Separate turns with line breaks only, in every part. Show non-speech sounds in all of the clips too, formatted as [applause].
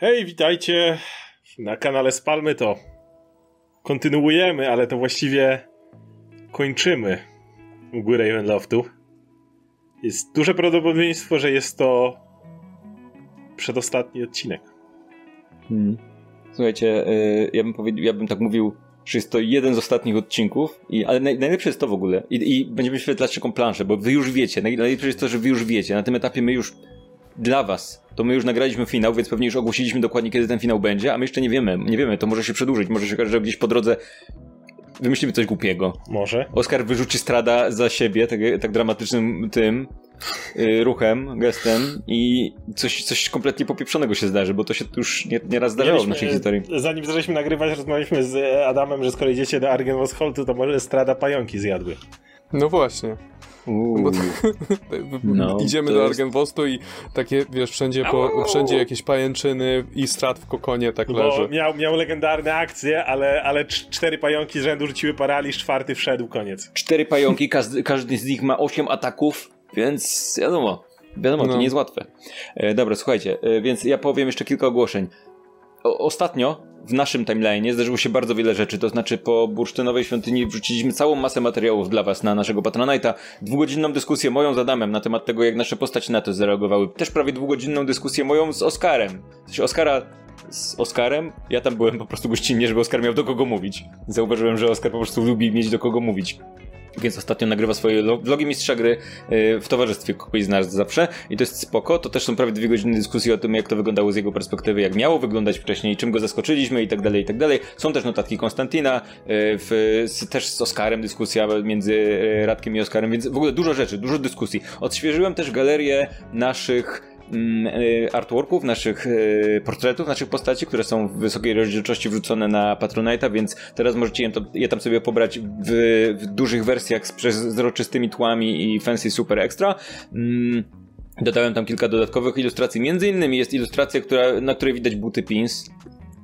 Hej, witajcie na kanale Spalmy to. Kontynuujemy, ale to właściwie kończymy góry Ravenloftu. Jest duże prawdopodobieństwo, że jest to przedostatni odcinek.
Hmm. Słuchajcie, y, ja, bym ja bym tak mówił, że jest to jeden z ostatnich odcinków, i, ale naj, najlepsze jest to w ogóle. I, I będziemy wyświetlać taką planszę, bo wy już wiecie. Najlepsze jest to, że wy już wiecie. Na tym etapie my już dla was, to my już nagraliśmy finał, więc pewnie już ogłosiliśmy dokładnie, kiedy ten finał będzie, a my jeszcze nie wiemy. Nie wiemy, to może się przedłużyć. Może się okaże, że gdzieś po drodze wymyślimy coś głupiego.
Może.
Oskar wyrzuci strada za siebie, tak, tak dramatycznym tym yy, ruchem, gestem i coś, coś kompletnie popieprzonego się zdarzy, bo to się już nie, nieraz zdarzało w naszej historii.
Zanim zaczęliśmy nagrywać, rozmawialiśmy z Adamem, że skoro idziecie do Argen Holtu, to może strada pająki zjadły.
No właśnie. Bo [laughs] to, no, idziemy do Argenwostu i takie, wiesz, wszędzie, po, wszędzie jakieś pajęczyny i strat w kokonie tak leży.
Bo miał, miał legendarne akcje, ale, ale cztery pająki z rzędu rzuciły paraliż, czwarty wszedł, koniec.
Cztery pająki, każdy, każdy z nich ma osiem ataków, więc wiadomo, wiadomo, no. to nie jest łatwe. E, dobra, słuchajcie, e, więc ja powiem jeszcze kilka ogłoszeń. O, ostatnio w naszym timeline zdarzyło się bardzo wiele rzeczy, to znaczy po bursztynowej świątyni wrzuciliśmy całą masę materiałów dla was na naszego Patronite'a, dwugodzinną dyskusję moją z Adamem na temat tego, jak nasze postaci na to zareagowały, też prawie dwugodzinną dyskusję moją z Oskarem. Sensie Oskara z Oskarem. Ja tam byłem po prostu gościnnie, żeby Oskar miał do kogo mówić. Zauważyłem, że Oskar po prostu lubi mieć do kogo mówić więc ostatnio nagrywa swoje vlogi mistrza gry y, w towarzystwie z nas zawsze i to jest spoko, to też są prawie dwie godziny dyskusji o tym, jak to wyglądało z jego perspektywy, jak miało wyglądać wcześniej, czym go zaskoczyliśmy i tak dalej, i tak dalej. Są też notatki Konstantina, y, w, też z Oskarem dyskusja między y, Radkiem i Oskarem, więc w ogóle dużo rzeczy, dużo dyskusji. Odświeżyłem też galerię naszych artworków, naszych y, portretów, naszych postaci, które są w wysokiej rozdzielczości wrzucone na Patronite'a, więc teraz możecie je tam sobie pobrać w, w, dużych wersjach z przezroczystymi tłami i fancy super extra. Mm, dodałem tam kilka dodatkowych ilustracji. Między innymi jest ilustracja, która, na której widać buty pins.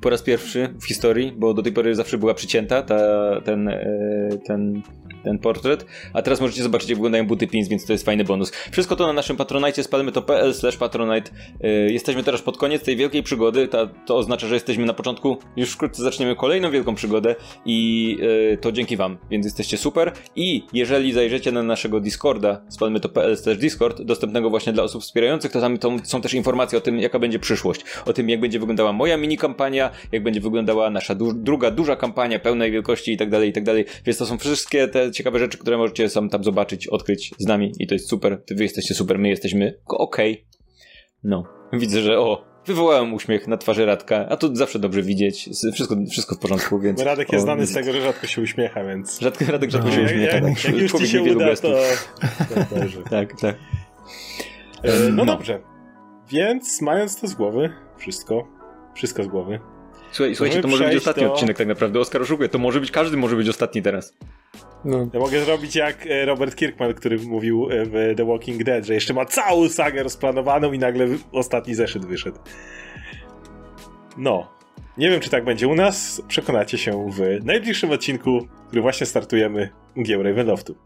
Po raz pierwszy w historii, bo do tej pory zawsze była przycięta ta, ten, e, ten ten portret, a teraz możecie zobaczyć, jak wyglądają buty pins, więc to jest fajny bonus. Wszystko to na naszym patronajcie, spalmy to.pl slash patronite. Yy, jesteśmy teraz pod koniec tej wielkiej przygody, Ta, to oznacza, że jesteśmy na początku, już wkrótce zaczniemy kolejną wielką przygodę i yy, to dzięki wam, więc jesteście super. I jeżeli zajrzycie na naszego Discorda, spalmy to.pl slash discord, dostępnego właśnie dla osób wspierających, to tam są też informacje o tym, jaka będzie przyszłość, o tym, jak będzie wyglądała moja mini kampania, jak będzie wyglądała nasza du druga, duża kampania pełnej wielkości i tak dalej, i tak dalej, więc to są wszystkie te ciekawe rzeczy, które możecie sam tam zobaczyć, odkryć z nami i to jest super. Wy jesteście super, my jesteśmy okej. Okay. No, widzę, że o, wywołałem uśmiech na twarzy Radka, a to zawsze dobrze widzieć. Wszystko, wszystko w porządku, więc...
Radek jest o, znany z tego, że rzadko się uśmiecha, więc...
Radek, Radek rzadko no, się uśmiecha. Jak,
tak. jak już ci się uda, to... [laughs]
tak, tak.
E, no, no dobrze. Więc mając to z głowy, wszystko, wszystko z głowy,
Słuchaj, słuchajcie, to może być ostatni do... odcinek tak naprawdę. Oskar oszukuje. To może być, każdy może być ostatni teraz.
No. Ja mogę zrobić jak e, Robert Kirkman, który mówił e, w The Walking Dead, że jeszcze ma całą sagę rozplanowaną i nagle ostatni zeszyt wyszedł. No. Nie wiem, czy tak będzie u nas. Przekonacie się w najbliższym odcinku, który właśnie startujemy u Ravenloftu.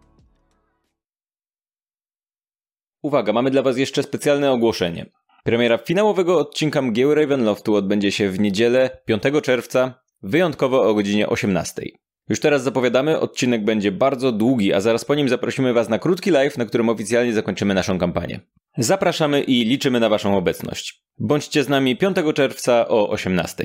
Uwaga, mamy dla Was jeszcze specjalne ogłoszenie. Premiera finałowego odcinka Mgieł Ravenloftu odbędzie się w niedzielę 5 czerwca, wyjątkowo o godzinie 18. Już teraz zapowiadamy, odcinek będzie bardzo długi, a zaraz po nim zaprosimy Was na krótki live, na którym oficjalnie zakończymy naszą kampanię. Zapraszamy i liczymy na Waszą obecność. Bądźcie z nami 5 czerwca o 18.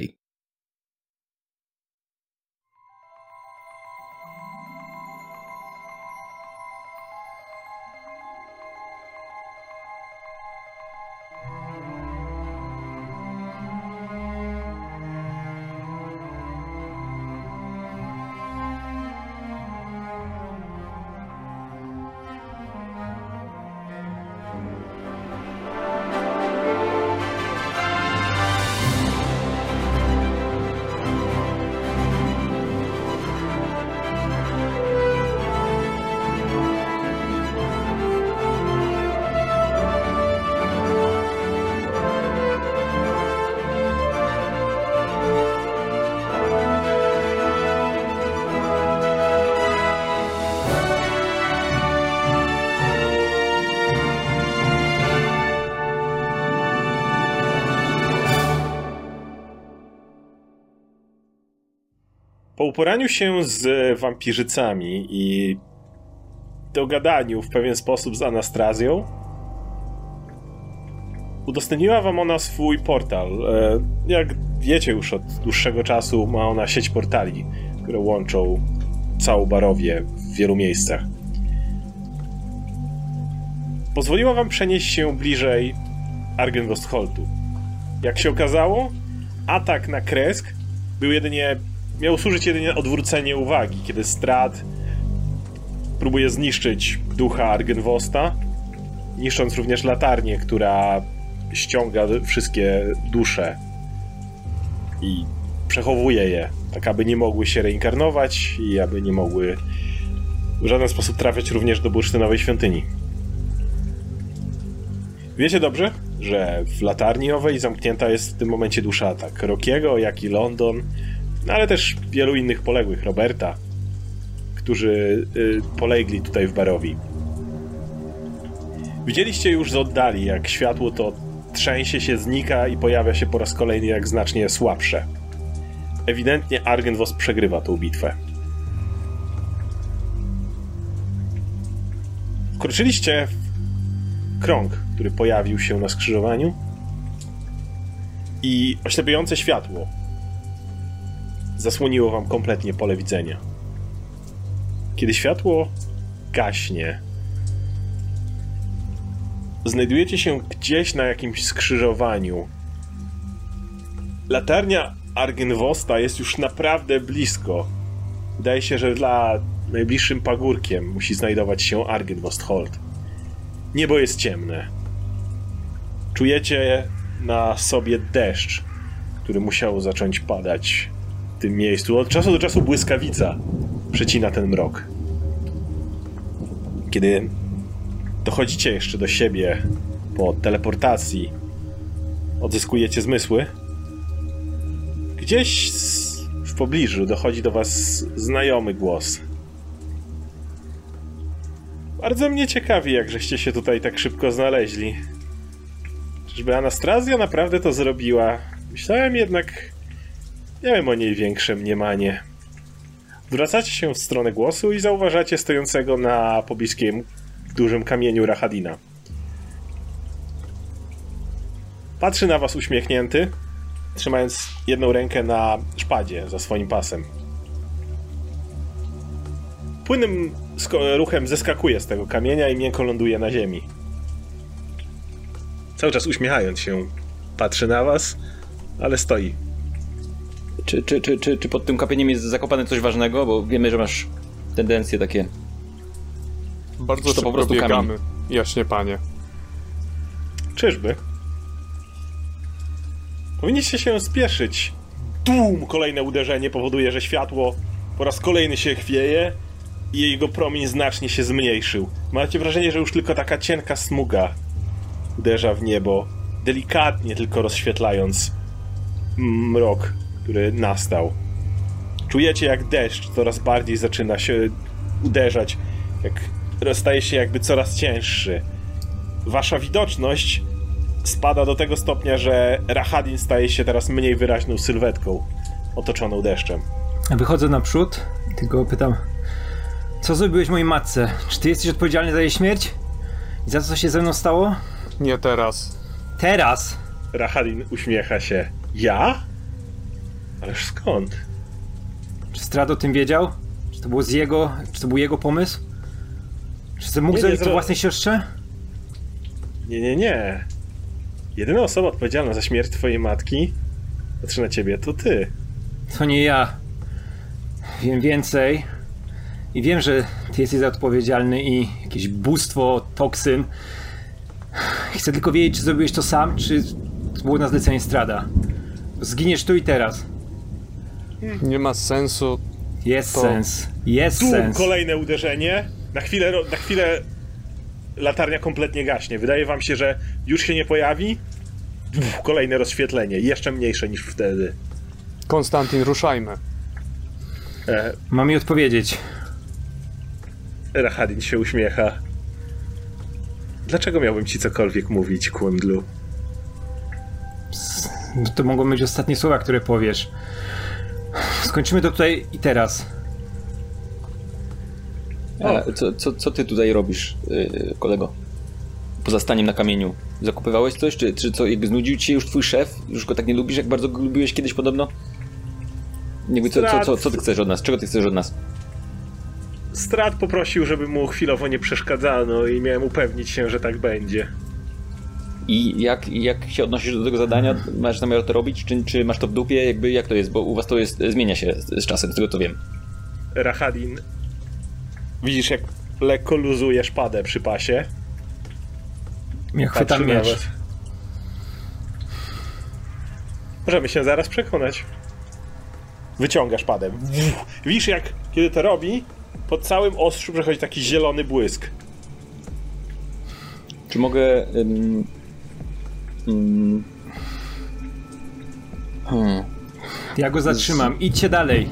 Po uporaniu się z wampirzycami i dogadaniu w pewien sposób z Anastrazją, udostępniła wam ona swój portal. E, jak wiecie już od dłuższego czasu, ma ona sieć portali, które łączą całą Barowię w wielu miejscach. Pozwoliła wam przenieść się bliżej Argengostholtu. Jak się okazało, atak na Kresk był jedynie, miał służyć jedynie odwrócenie uwagi, kiedy Strat próbuje zniszczyć ducha Argenwosta, niszcząc również latarnię, która ściąga wszystkie dusze i przechowuje je, tak aby nie mogły się reinkarnować i aby nie mogły w żaden sposób trafiać również do bursztynowej świątyni. Wiecie dobrze, że w latarni owej zamknięta jest w tym momencie dusza tak Rokiego, jak i London, no ale też wielu innych poległych, Roberta, którzy y, polegli tutaj w Barowi. Widzieliście już z oddali, jak światło to trzęsie się, znika i pojawia się po raz kolejny jak znacznie słabsze. Ewidentnie Argenvos przegrywa tą bitwę. Wkroczyliście w krąg, który pojawił się na skrzyżowaniu i oślepiające światło zasłoniło wam kompletnie pole widzenia. Kiedy światło gaśnie, znajdujecie się gdzieś na jakimś skrzyżowaniu. Latarnia Argenwosta jest już naprawdę blisko. Wydaje się, że dla najbliższym pagórkiem musi znajdować się Argenwosthold. Niebo jest ciemne. Czujecie na sobie deszcz, który musiał zacząć padać tym miejscu. Od czasu do czasu błyskawica przecina ten mrok. Kiedy dochodzicie jeszcze do siebie po teleportacji, odzyskujecie zmysły, gdzieś w pobliżu dochodzi do was znajomy głos. Bardzo mnie ciekawi, jak żeście się tutaj tak szybko znaleźli. Czyżby Anastrazja naprawdę to zrobiła? Myślałem jednak... Miałem o niej większe mniemanie. Wracacie się w stronę głosu i zauważacie stojącego na pobliskim dużym kamieniu Rahadina. Patrzy na was uśmiechnięty, trzymając jedną rękę na szpadzie za swoim pasem. Płynnym ruchem zeskakuje z tego kamienia i miękko ląduje na ziemi. Cały czas uśmiechając się, patrzy na was, ale stoi.
Czy, czy, czy, czy, czy pod tym kamieniem jest zakopane coś ważnego? Bo wiemy, że masz tendencje takie
bardzo Czy to po prostu biegamy, kamień. jaśnie panie.
Czyżby? Powinniście się spieszyć. Tłum! Kolejne uderzenie powoduje, że światło po raz kolejny się chwieje i jego promień znacznie się zmniejszył. Macie wrażenie, że już tylko taka cienka smuga uderza w niebo, delikatnie tylko rozświetlając mrok, który nastał. Czujecie, jak deszcz coraz bardziej zaczyna się uderzać, jak staje się jakby coraz cięższy. Wasza widoczność spada do tego stopnia, że Rahadin staje się teraz mniej wyraźną sylwetką otoczoną deszczem.
Wychodzę naprzód i tylko pytam, co zrobiłeś mojej matce? Czy ty jesteś odpowiedzialny za jej śmierć? I za to, co się ze mną stało?
Nie teraz.
Teraz?
Rahadin uśmiecha się. Ja? Ależ skąd?
Czy Strad o tym wiedział? Czy to było z jego, czy to był jego pomysł? Czy mógł nie, zrobić to własnej siostrze?
Nie, nie, nie. Jedyna osoba odpowiedzialna za śmierć twojej matki, patrzy na ciebie, to ty.
To nie ja. Wiem więcej. I wiem, że ty jesteś za odpowiedzialny i jakieś bóstwo, toksyn. Chcę tylko wiedzieć, czy zrobiłeś to sam, czy było na zlecenie Strada. Zginiesz tu i teraz.
Nie ma sensu.
Jest to... sens. Jest tu sens.
kolejne uderzenie. Na chwilę, na chwilę latarnia kompletnie gaśnie. Wydaje wam się, że już się nie pojawi. Uf, kolejne rozświetlenie, jeszcze mniejsze niż wtedy.
Konstantin, ruszajmy.
E... Mam mi odpowiedzieć.
Rahadin się uśmiecha. Dlaczego miałbym ci cokolwiek mówić, Kundlu?
To mogą być ostatnie słowa, które powiesz. Skończymy to tutaj i teraz.
A co, co, co ty tutaj robisz, yy, kolego? Poza staniem na kamieniu. Zakupywałeś coś, czy, czy co, jakby znudził ci już twój szef? Już go tak nie lubisz, jak bardzo go lubiłeś kiedyś podobno? Jakby co, co, co, co ty chcesz od nas? Czego ty chcesz od nas?
Strat poprosił, żeby mu chwilowo nie przeszkadzano i miałem upewnić się, że tak będzie.
I jak, jak się odnosisz do tego zadania? Masz zamiar to robić, czy, czy masz to w dupie? Jakby jak to jest? Bo u was to jest, zmienia się z, z czasem, z tego to wiem.
Rahadin, widzisz jak lekko luzujesz padę przy pasie.
Ja chwytam miecz. Nawet.
Możemy się zaraz przekonać. Wyciągasz padę. Widzisz jak, kiedy to robi, po całym ostrzu przechodzi taki zielony błysk.
Czy mogę...
hmm. Ja go zatrzymam. Idźcie dalej.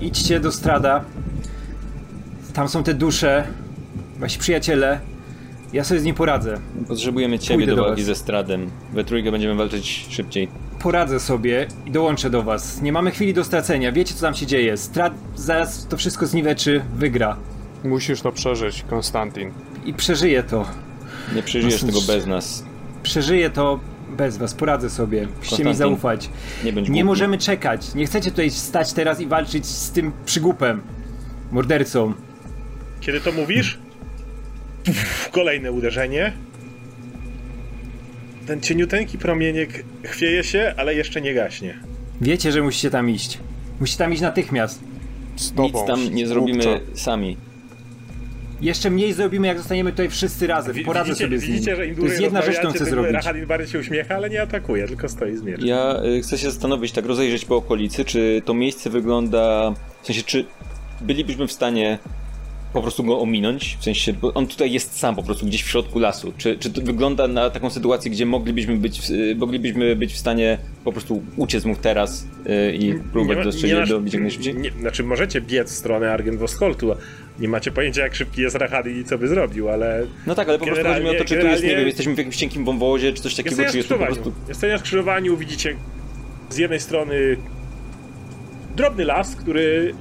Idźcie do strada. Tam są te dusze. Wasi przyjaciele. Ja sobie z nim poradzę.
Potrzebujemy ciebie Pójdę do walki ze Stradem. We trójkę będziemy walczyć szybciej.
Poradzę sobie i dołączę do was. Nie mamy chwili do stracenia. Wiecie, co tam się dzieje. Strad zaraz to wszystko zniweczy, wygra.
Musisz to przeżyć, Konstantin.
I przeżyję to.
Nie przeżyjesz tego bez nas.
Przeżyję to bez was, poradzę sobie. Musicie mi zaufać.
Nie,
nie możemy czekać. Nie chcecie tutaj stać teraz i walczyć z tym przygupem. Mordercą.
Kiedy to mówisz? Kolejne uderzenie. Ten cieniuteńki promieniek chwieje się, ale jeszcze nie gaśnie.
Wiecie, że musicie tam iść. Musicie tam iść natychmiast.
Nic tam nie zrobimy sami.
Jeszcze mniej zrobimy, jak zostaniemy tutaj wszyscy razem. Poradzę
widzicie,
sobie z nim.
Widzicie, że im
to jest jedna rzecz, którą chcę zrobić.
Rahadin bardziej się uśmiecha, ale nie atakuje, tylko stoi z mieczem.
Ja y, chcę się zastanowić, tak rozejrzeć po okolicy, czy to miejsce wygląda... W sensie, czy bylibyśmy w stanie po prostu go ominąć? W sensie, on tutaj jest sam po prostu gdzieś w środku lasu. Czy, czy to wygląda na taką sytuację, gdzie moglibyśmy być, y, moglibyśmy być w stanie po prostu uciec mu teraz yy, i próbować dostrzec do jak najszybciej?
Nie, znaczy możecie biec w stronę Argen Voskoltu, nie macie pojęcia jak szybki jest Rahadi i co by zrobił, ale...
No tak, ale po prostu chodzi mi o to, czy tu jest, nie wiem, jesteśmy w jakimś cienkim wąwozie, czy coś takiego,
czy jest
po prostu...
Jesteście na skrzyżowaniu, widzicie z jednej strony drobny las, który,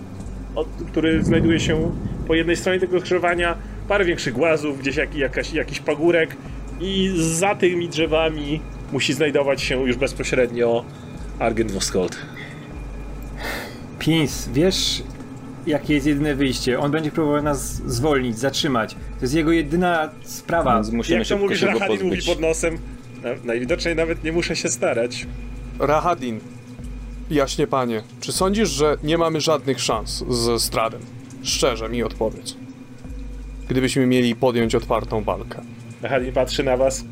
od, który znajduje się po jednej stronie tego skrzyżowania, parę większych głazów, gdzieś jak, jakaś, jakiś pagórek i za tymi drzewami musi znajdować się już bezpośrednio Argent Voskold.
Pins, wiesz, jakie jest jedyne wyjście. On będzie próbował nas zwolnić, zatrzymać. To jest jego jedyna sprawa.
Więc musimy
Jak
to
mówisz, Rahadin mówi pod nosem. Najwidoczniej nawet nie muszę się starać.
Rahadin, jaśnie panie, czy sądzisz, że nie mamy żadnych szans ze Stradem? Szczerze mi odpowiedz. Gdybyśmy mieli podjąć otwartą walkę.
Rahadin patrzy na was.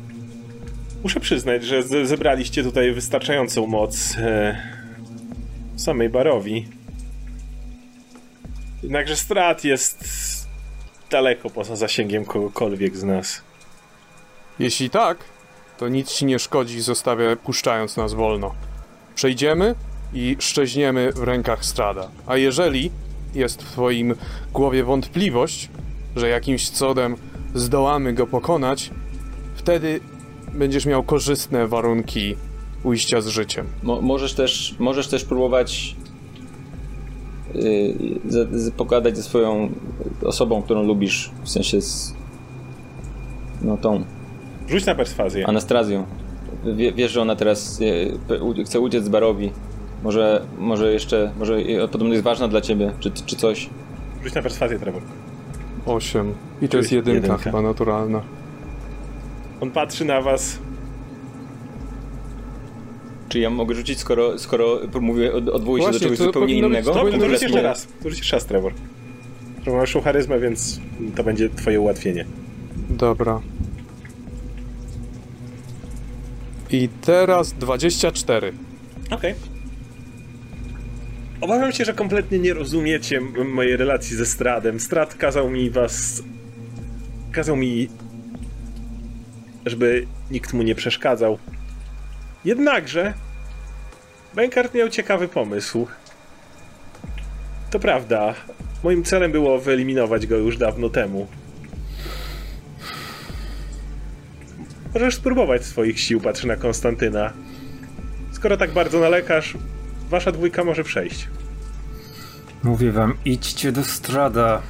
Muszę przyznać, że zebraliście tutaj wystarczającą moc e, samej Barowi. Jednakże strat jest daleko poza zasięgiem kogokolwiek z nas.
Jeśli tak, to nic ci nie szkodzi, zostawia puszczając nas wolno. Przejdziemy i szczeźniemy w rękach strada. A jeżeli jest w twoim głowie wątpliwość, że jakimś cudem zdołamy go pokonać, wtedy będziesz miał korzystne warunki ujścia z życiem.
Mo możesz, też, możesz też próbować yy, pogadać ze swoją osobą, którą lubisz, w sensie z no tą.
Rzuć na perswazję.
Anastrazją. Wie, wiesz, że ona teraz yy, chce uciec z Barowi. Może, może jeszcze, może podobno jest ważna dla ciebie, czy, czy coś.
Rzuć na perswazję, Trevor.
Osiem. I to jest jedynka, jedynka chyba naturalna.
On patrzy na was,
czy ja mogę rzucić, skoro, skoro mówię, odwołuję się do czegoś zupełnie innego?
To, to rzuć jeszcze raz. To rzuć jeszcze raz, Trevor. Trevor masz charyzmę, więc to będzie twoje ułatwienie.
Dobra. I teraz 24.
Okej. Okay. Obawiam się, że kompletnie nie rozumiecie mojej relacji ze Stradem. Strad kazał mi was... Kazał mi... Żeby nikt mu nie przeszkadzał. Jednakże Bankart miał ciekawy pomysł. To prawda, moim celem było wyeliminować go już dawno temu. Możesz spróbować swoich sił, patrzy na Konstantyna. Skoro tak bardzo nalekasz, wasza dwójka może przejść.
Mówię wam, idźcie do strada.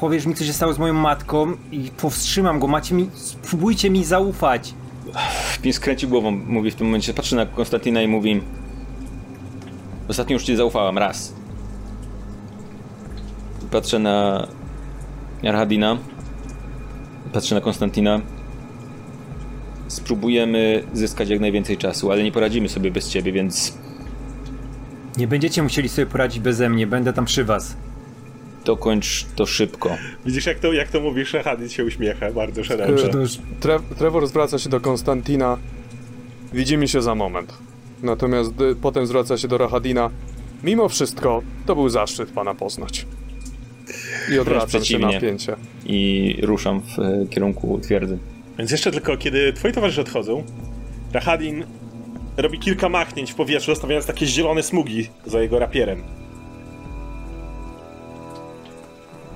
Powiesz mi, co się stało z moją matką i powstrzymam go. Macie mi, spróbujcie mi zaufać.
Pin skręci głową, mówi w tym momencie, patrzy na Konstantina i mówi Ostatnio już ci zaufałam, raz. Patrzę na Jarhadina. Patrzę na Konstantina. Spróbujemy zyskać jak najwięcej czasu, ale nie poradzimy sobie bez ciebie, więc
Nie będziecie musieli sobie poradzić beze mnie, będę tam przy was.
dokończ to szybko.
Widzisz, jak to, jak to mówisz, Hadin się uśmiecha bardzo szeroko.
Tre Trevor zwraca się do Konstantina. Widzimy się za moment. Natomiast y, potem zwraca się do Rahadina. Mimo wszystko, to był zaszczyt pana poznać. I odwracam się napięcie.
I ruszam w e, kierunku twierdzy.
Więc jeszcze tylko, kiedy twoi towarzysze odchodzą, Rahadin robi kilka machnięć w powietrzu, zostawiając takie zielone smugi za jego rapierem.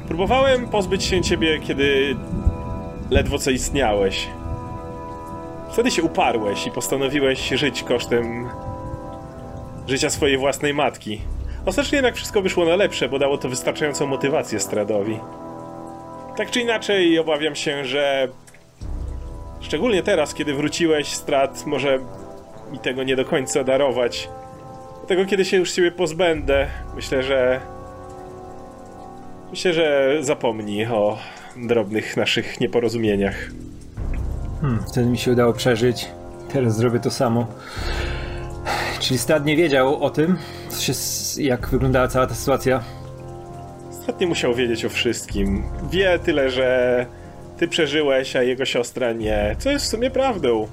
Próbowałem pozbyć się ciebie, kiedy ledwo co istniałeś. Wtedy się uparłeś i postanowiłeś żyć kosztem życia swojej własnej matki. Ostatecznie jednak wszystko wyszło na lepsze, bo dało to wystarczającą motywację Stradowi. Tak czy inaczej, obawiam się, że Szczególnie teraz, kiedy wróciłeś, Strat może mi tego nie do końca darować. Dlatego, kiedy się już ciebie pozbędę, myślę, że. Myślę, że zapomnij o drobnych naszych nieporozumieniach.
Hmm, wtedy mi się udało przeżyć. Teraz zrobię to samo. Czyli Stad nie wiedział o tym, co się, jak wyglądała cała ta sytuacja.
Strat nie musiał wiedzieć o wszystkim. Wie tyle, że ty przeżyłeś, a jego siostra nie. Co jest w sumie prawdą.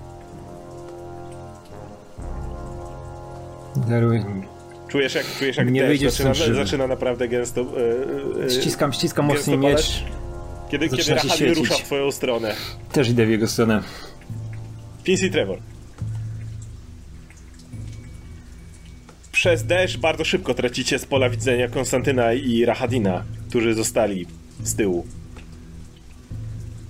Daruj.
Czujesz, jak, czujesz, jak
Nie
deszcz zaczyna, zaczyna naprawdę gęsto. e, e,
Ściskam, ściskam mocniej miecz.
Kiedy, kiedy
zaczyna
Rahadin
świecić.
rusza w twoją stronę.
Też idę w jego stronę.
Fincy i Trevor. Przez deszcz bardzo szybko tracicie z pola widzenia Konstantyna i Rahadina, którzy zostali z tyłu.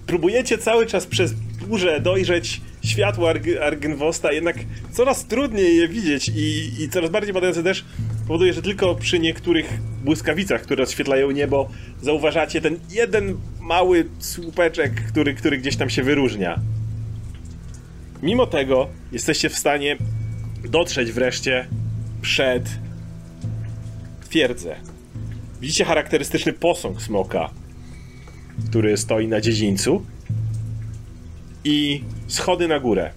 Próbujecie cały czas przez burzę dojrzeć światło Arg- Argynwosta, jednak coraz trudniej je widzieć i, i coraz bardziej padający deszcz powoduje, że tylko przy niektórych błyskawicach, które rozświetlają niebo, zauważacie ten jeden mały słupeczek, który, który gdzieś tam się wyróżnia. Mimo tego jesteście w stanie dotrzeć wreszcie przed twierdzę. Widzicie charakterystyczny posąg smoka, który stoi na dziedzińcu i schody na górę.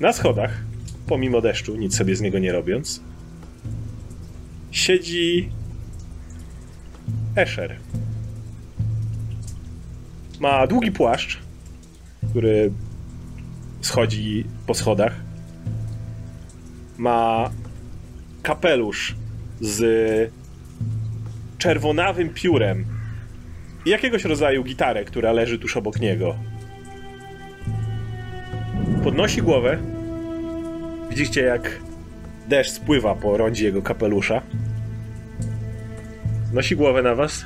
Na schodach, pomimo deszczu, nic sobie z niego nie robiąc, siedzi Escher. Ma długi płaszcz, który schodzi po schodach. Ma kapelusz z czerwonawym piórem jakiegoś rodzaju gitarę, która leży tuż obok niego. Podnosi głowę. Widzicie, jak deszcz spływa po rondzie jego kapelusza. Nosi głowę na was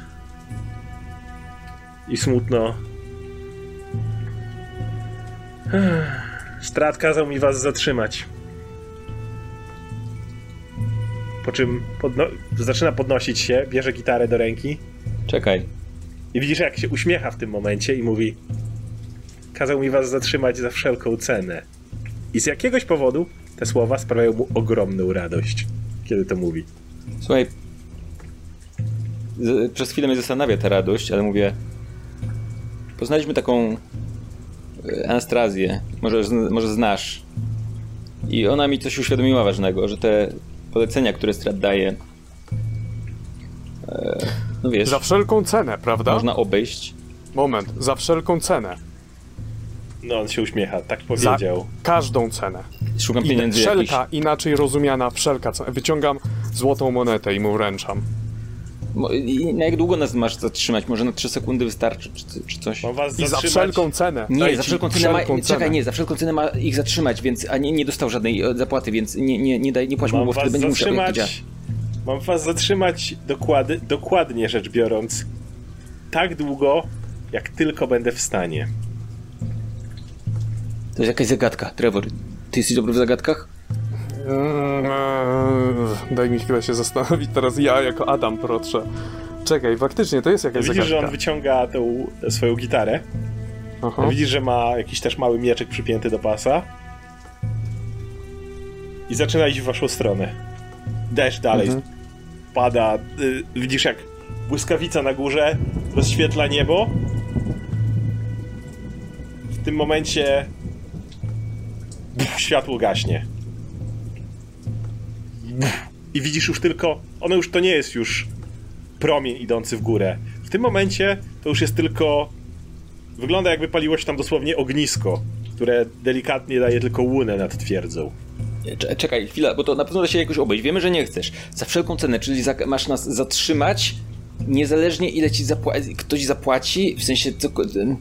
i smutno [sighs] Strat kazał mi was zatrzymać. Po czym podno- zaczyna podnosić się, bierze gitarę do ręki
Czekaj.
I widzisz, jak się uśmiecha w tym momencie i mówi: Kazał mi was zatrzymać za wszelką cenę. I z jakiegoś powodu te słowa sprawiają mu ogromną radość, kiedy to mówi.
Słuchaj. Przez chwilę mnie zastanawia ta radość, ale mówię. Poznaliśmy taką e, Anastrazję. Może, może znasz. I ona mi coś uświadomiła ważnego, że te polecenia, które Strat daje. No wiesz,
Za wszelką cenę, prawda?
można obejść.
Moment, za wszelką cenę.
No, on się uśmiecha, tak
Za
powiedział.
każdą cenę.
Szukam pieniędzy
wszelka, inaczej rozumiana wszelka cena. Wyciągam złotą monetę i mu wręczam.
Mo- I na jak długo nas masz zatrzymać? Może na 3 sekundy wystarczy, czy, czy coś?
Mam was
I za
zatrzymać.
wszelką cenę.
Nie, za wszelką cenę ma,
wszelką
Czekaj,
cenę.
nie, za wszelką cenę ma ich zatrzymać, więc a nie, nie dostał żadnej e, zapłaty, więc nie, nie, nie, daj, nie płać mu, bo wtedy
was
będzie musiał jak to działa.
zatrzymać. Mam was zatrzymać dokłady, dokładnie rzecz biorąc, tak długo, jak tylko będę w stanie.
To jest jakaś zagadka, Trevor. Ty jesteś dobry w zagadkach?
Eee, daj mi chwilę się zastanowić. Teraz ja jako Adam proszę. Czekaj, faktycznie to jest jakaś
Widzisz,
zagadka.
że on wyciąga tą swoją gitarę.
Aha.
Widzisz, że ma jakiś też mały mieczek przypięty do pasa. I zaczyna iść w waszą stronę. Deszcz dalej
Mhm.
pada. Y, widzisz, jak błyskawica na górze rozświetla niebo. W tym momencie [laughs] światło gaśnie. I widzisz już tylko. Ono już to nie jest już promień idący w górę. W tym momencie to już jest tylko Wygląda jakby paliło się tam dosłownie ognisko, które delikatnie daje tylko łunę nad twierdzą.
Cze- Czekaj, chwila, bo to na pewno da się jakoś obejść. Wiemy, że nie chcesz. Za wszelką cenę, czyli za, masz nas zatrzymać, niezależnie ile ci zapła- ktoś zapłaci, w sensie ten-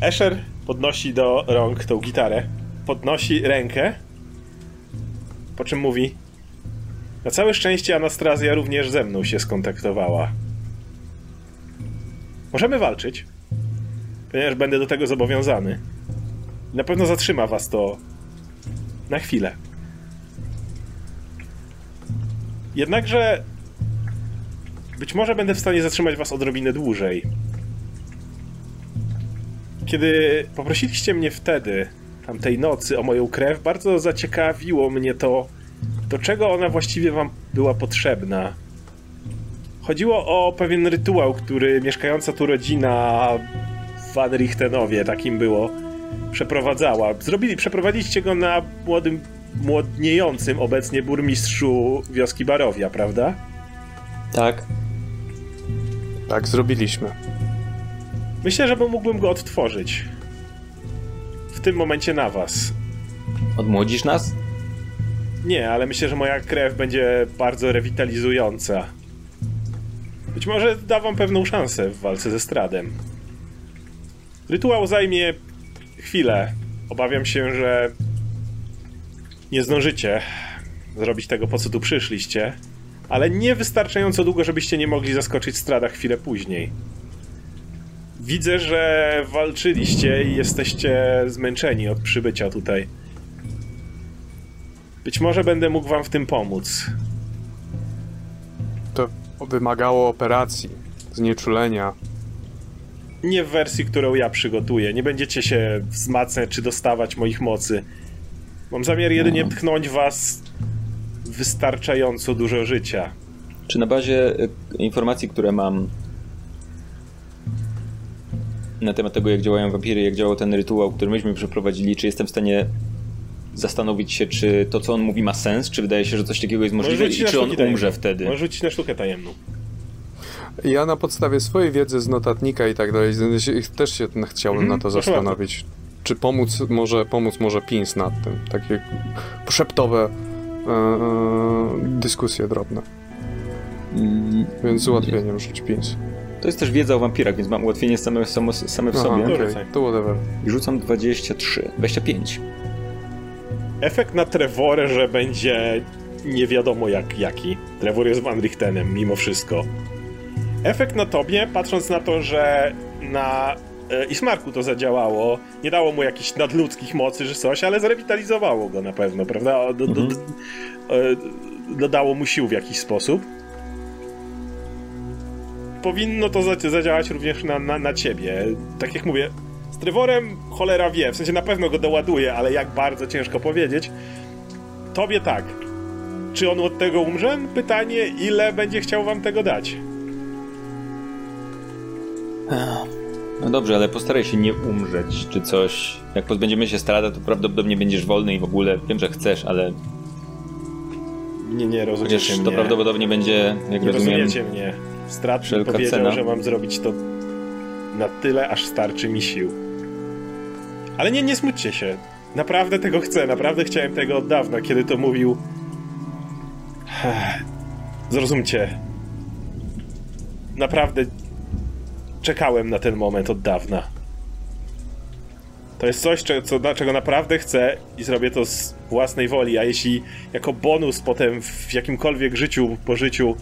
Escher podnosi do rąk tą gitarę, podnosi rękę, po czym mówi Na całe szczęście Anastrazja również ze mną się skontaktowała. Możemy walczyć, ponieważ będę do tego zobowiązany. Na pewno zatrzyma was to na chwilę. Jednakże być może będę w stanie zatrzymać was odrobinę dłużej. Kiedy poprosiliście mnie wtedy, tamtej nocy, o moją krew, bardzo zaciekawiło mnie to, do czego ona właściwie wam była potrzebna. Chodziło o pewien rytuał, który mieszkająca tu rodzina Van Richtenowie, takim było, przeprowadzała. Zrobili, przeprowadziliście go na młodym, młodniejącym obecnie burmistrzu wioski Barowia, prawda?
tak.
Tak, zrobiliśmy.
Myślę, że mógłbym go odtworzyć. W tym momencie na was.
Odmłodzisz nas?
Nie, ale myślę, że moja krew będzie bardzo rewitalizująca. Być może da wam pewną szansę w walce ze Stradem. Rytuał zajmie chwilę. Obawiam się, że nie zdążycie zrobić tego, po co tu przyszliście, ale nie wystarczająco długo, żebyście nie mogli zaskoczyć Strada chwilę później. Widzę, że walczyliście i jesteście zmęczeni od przybycia tutaj. Być może będę mógł wam w tym pomóc.
To wymagało operacji, znieczulenia.
Nie w wersji, którą ja przygotuję. Nie będziecie się wzmacniać czy dostawać moich mocy. Mam zamiar jedynie tchnąć was wystarczająco dużo życia.
Czy na bazie y, informacji, które mam na temat tego, jak działają wampiry, jak działał ten rytuał, który myśmy przeprowadzili, czy jestem w stanie zastanowić się, czy to, co on mówi, ma sens, czy wydaje się, że coś takiego jest możliwe i czy on
sztuki
umrze wtedy?
Możesz rzucić na sztukę tajemną.
Ja na podstawie swojej wiedzy z notatnika i tak dalej, też się chciałbym
Mhm,
na to zastanowić. Czy pomóc może, pomóc może Pins nad tym? Takie szeptowe e, e, dyskusje drobne.
Mm,
Więc z ułatwieniem rzuć Pins.
To jest też wiedza o wampirach, więc mam ułatwienie same, same, same w
Aha,
sobie.
okej,
Rzucaj.
to whatever.
I rzucam 23, 25.
Efekt na Trevorę, że będzie nie wiadomo jak, jaki. Trevor jest Van Richtenem, mimo wszystko. Efekt na tobie, patrząc na to, że na e, Ismarku to zadziałało, nie dało mu jakichś nadludzkich mocy czy coś, ale zrewitalizowało go na pewno, prawda? Do, do, do, e, dodało mu sił w jakiś sposób. Powinno to za- zadziałać również na, na, na ciebie. Tak jak mówię, z Trevorem cholera wie, w sensie na pewno go doładuje, ale jak bardzo ciężko powiedzieć. Tobie tak. Czy on od tego umrze? Pytanie, ile będzie chciał wam tego dać?
No dobrze, ale postaraj się nie umrzeć, czy coś. Jak pozbędziemy się strada, to prawdopodobnie będziesz wolny i w ogóle wiem, że chcesz, ale
Nie, nie rozumiecie
chociaż
mnie.
to prawdopodobnie będzie, jak
nie
rozumiem,
rozumiecie mnie. Strat mi powiedział,
cena.
że mam zrobić to na tyle, aż starczy mi sił. Ale nie, nie smućcie się. Naprawdę tego chcę, naprawdę chciałem tego od dawna, kiedy to mówił. Zrozumcie. Naprawdę czekałem na ten moment od dawna. To jest coś, co, czego naprawdę chcę i zrobię to z własnej woli, a jeśli jako bonus potem w jakimkolwiek życiu, po życiu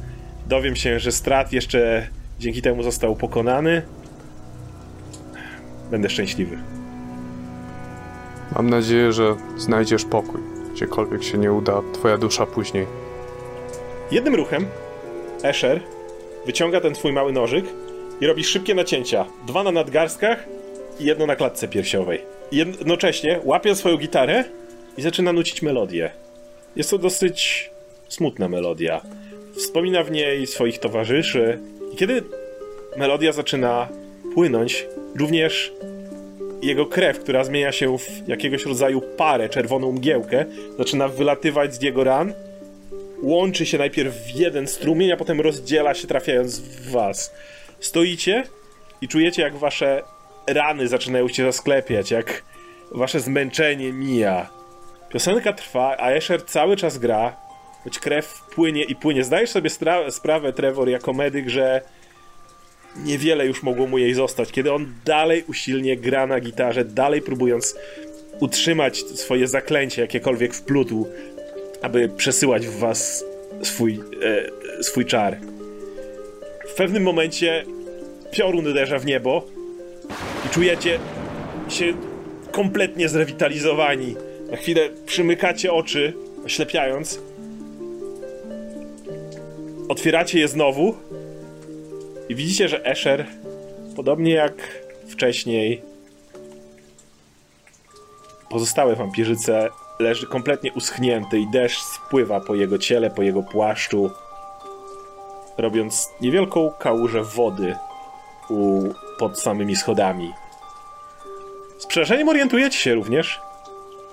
dowiem się, że strat jeszcze dzięki temu został pokonany, będę szczęśliwy.
Mam nadzieję, że znajdziesz pokój, gdziekolwiek się nie uda twoja dusza później.
Jednym ruchem Escher wyciąga ten twój mały nożyk i robi szybkie nacięcia. Dwa na nadgarstkach i jedno na klatce piersiowej. Jednocześnie łapie swoją gitarę i zaczyna nucić melodię. Jest to dosyć smutna melodia. Wspomina w niej swoich towarzyszy. I kiedy melodia zaczyna płynąć, również jego krew, która zmienia się w jakiegoś rodzaju parę, czerwoną mgiełkę, zaczyna wylatywać z jego ran, łączy się najpierw w jeden strumień, a potem rozdziela się, trafiając w was. Stoicie i czujecie, jak wasze rany zaczynają się zasklepiać, jak wasze zmęczenie mija. Piosenka trwa, a Escher cały czas gra, choć krew płynie i płynie. Zdajesz sobie sprawę, Trevor, jako medyk, że niewiele już mogło mu jej zostać, kiedy on dalej usilnie gra na gitarze, dalej próbując utrzymać swoje zaklęcie, jakiekolwiek wplótł, aby przesyłać w was swój, e, swój czar. W pewnym momencie piorun uderza w niebo i czujecie się kompletnie zrewitalizowani. Na chwilę przymykacie oczy, oślepiając. Otwieracie je znowu i widzicie, że Escher, podobnie jak wcześniej, pozostałe wampirzyce leży kompletnie uschnięty i deszcz spływa po jego ciele, po jego płaszczu, robiąc niewielką kałużę wody u, pod samymi schodami. Z przerażeniem orientujecie się również,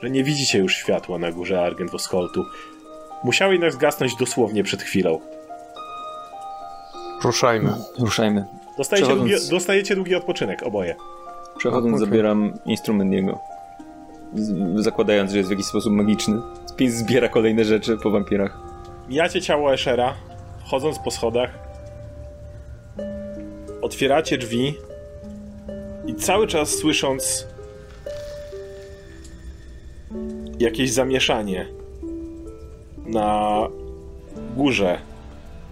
że nie widzicie już światła na górze Argentwosholtu. Musiał jednak zgasnąć dosłownie przed chwilą.
Ruszajmy.
Ruszajmy.
Dostajecie, długi, dostajecie długi odpoczynek, oboje.
Przechodząc, okay. zabieram instrument jego. zakładając, że jest w jakiś sposób magiczny. Spis zbiera kolejne rzeczy po wampirach.
Mijacie ciało Eshera, chodząc po schodach. Otwieracie drzwi i cały czas słysząc jakieś zamieszanie na górze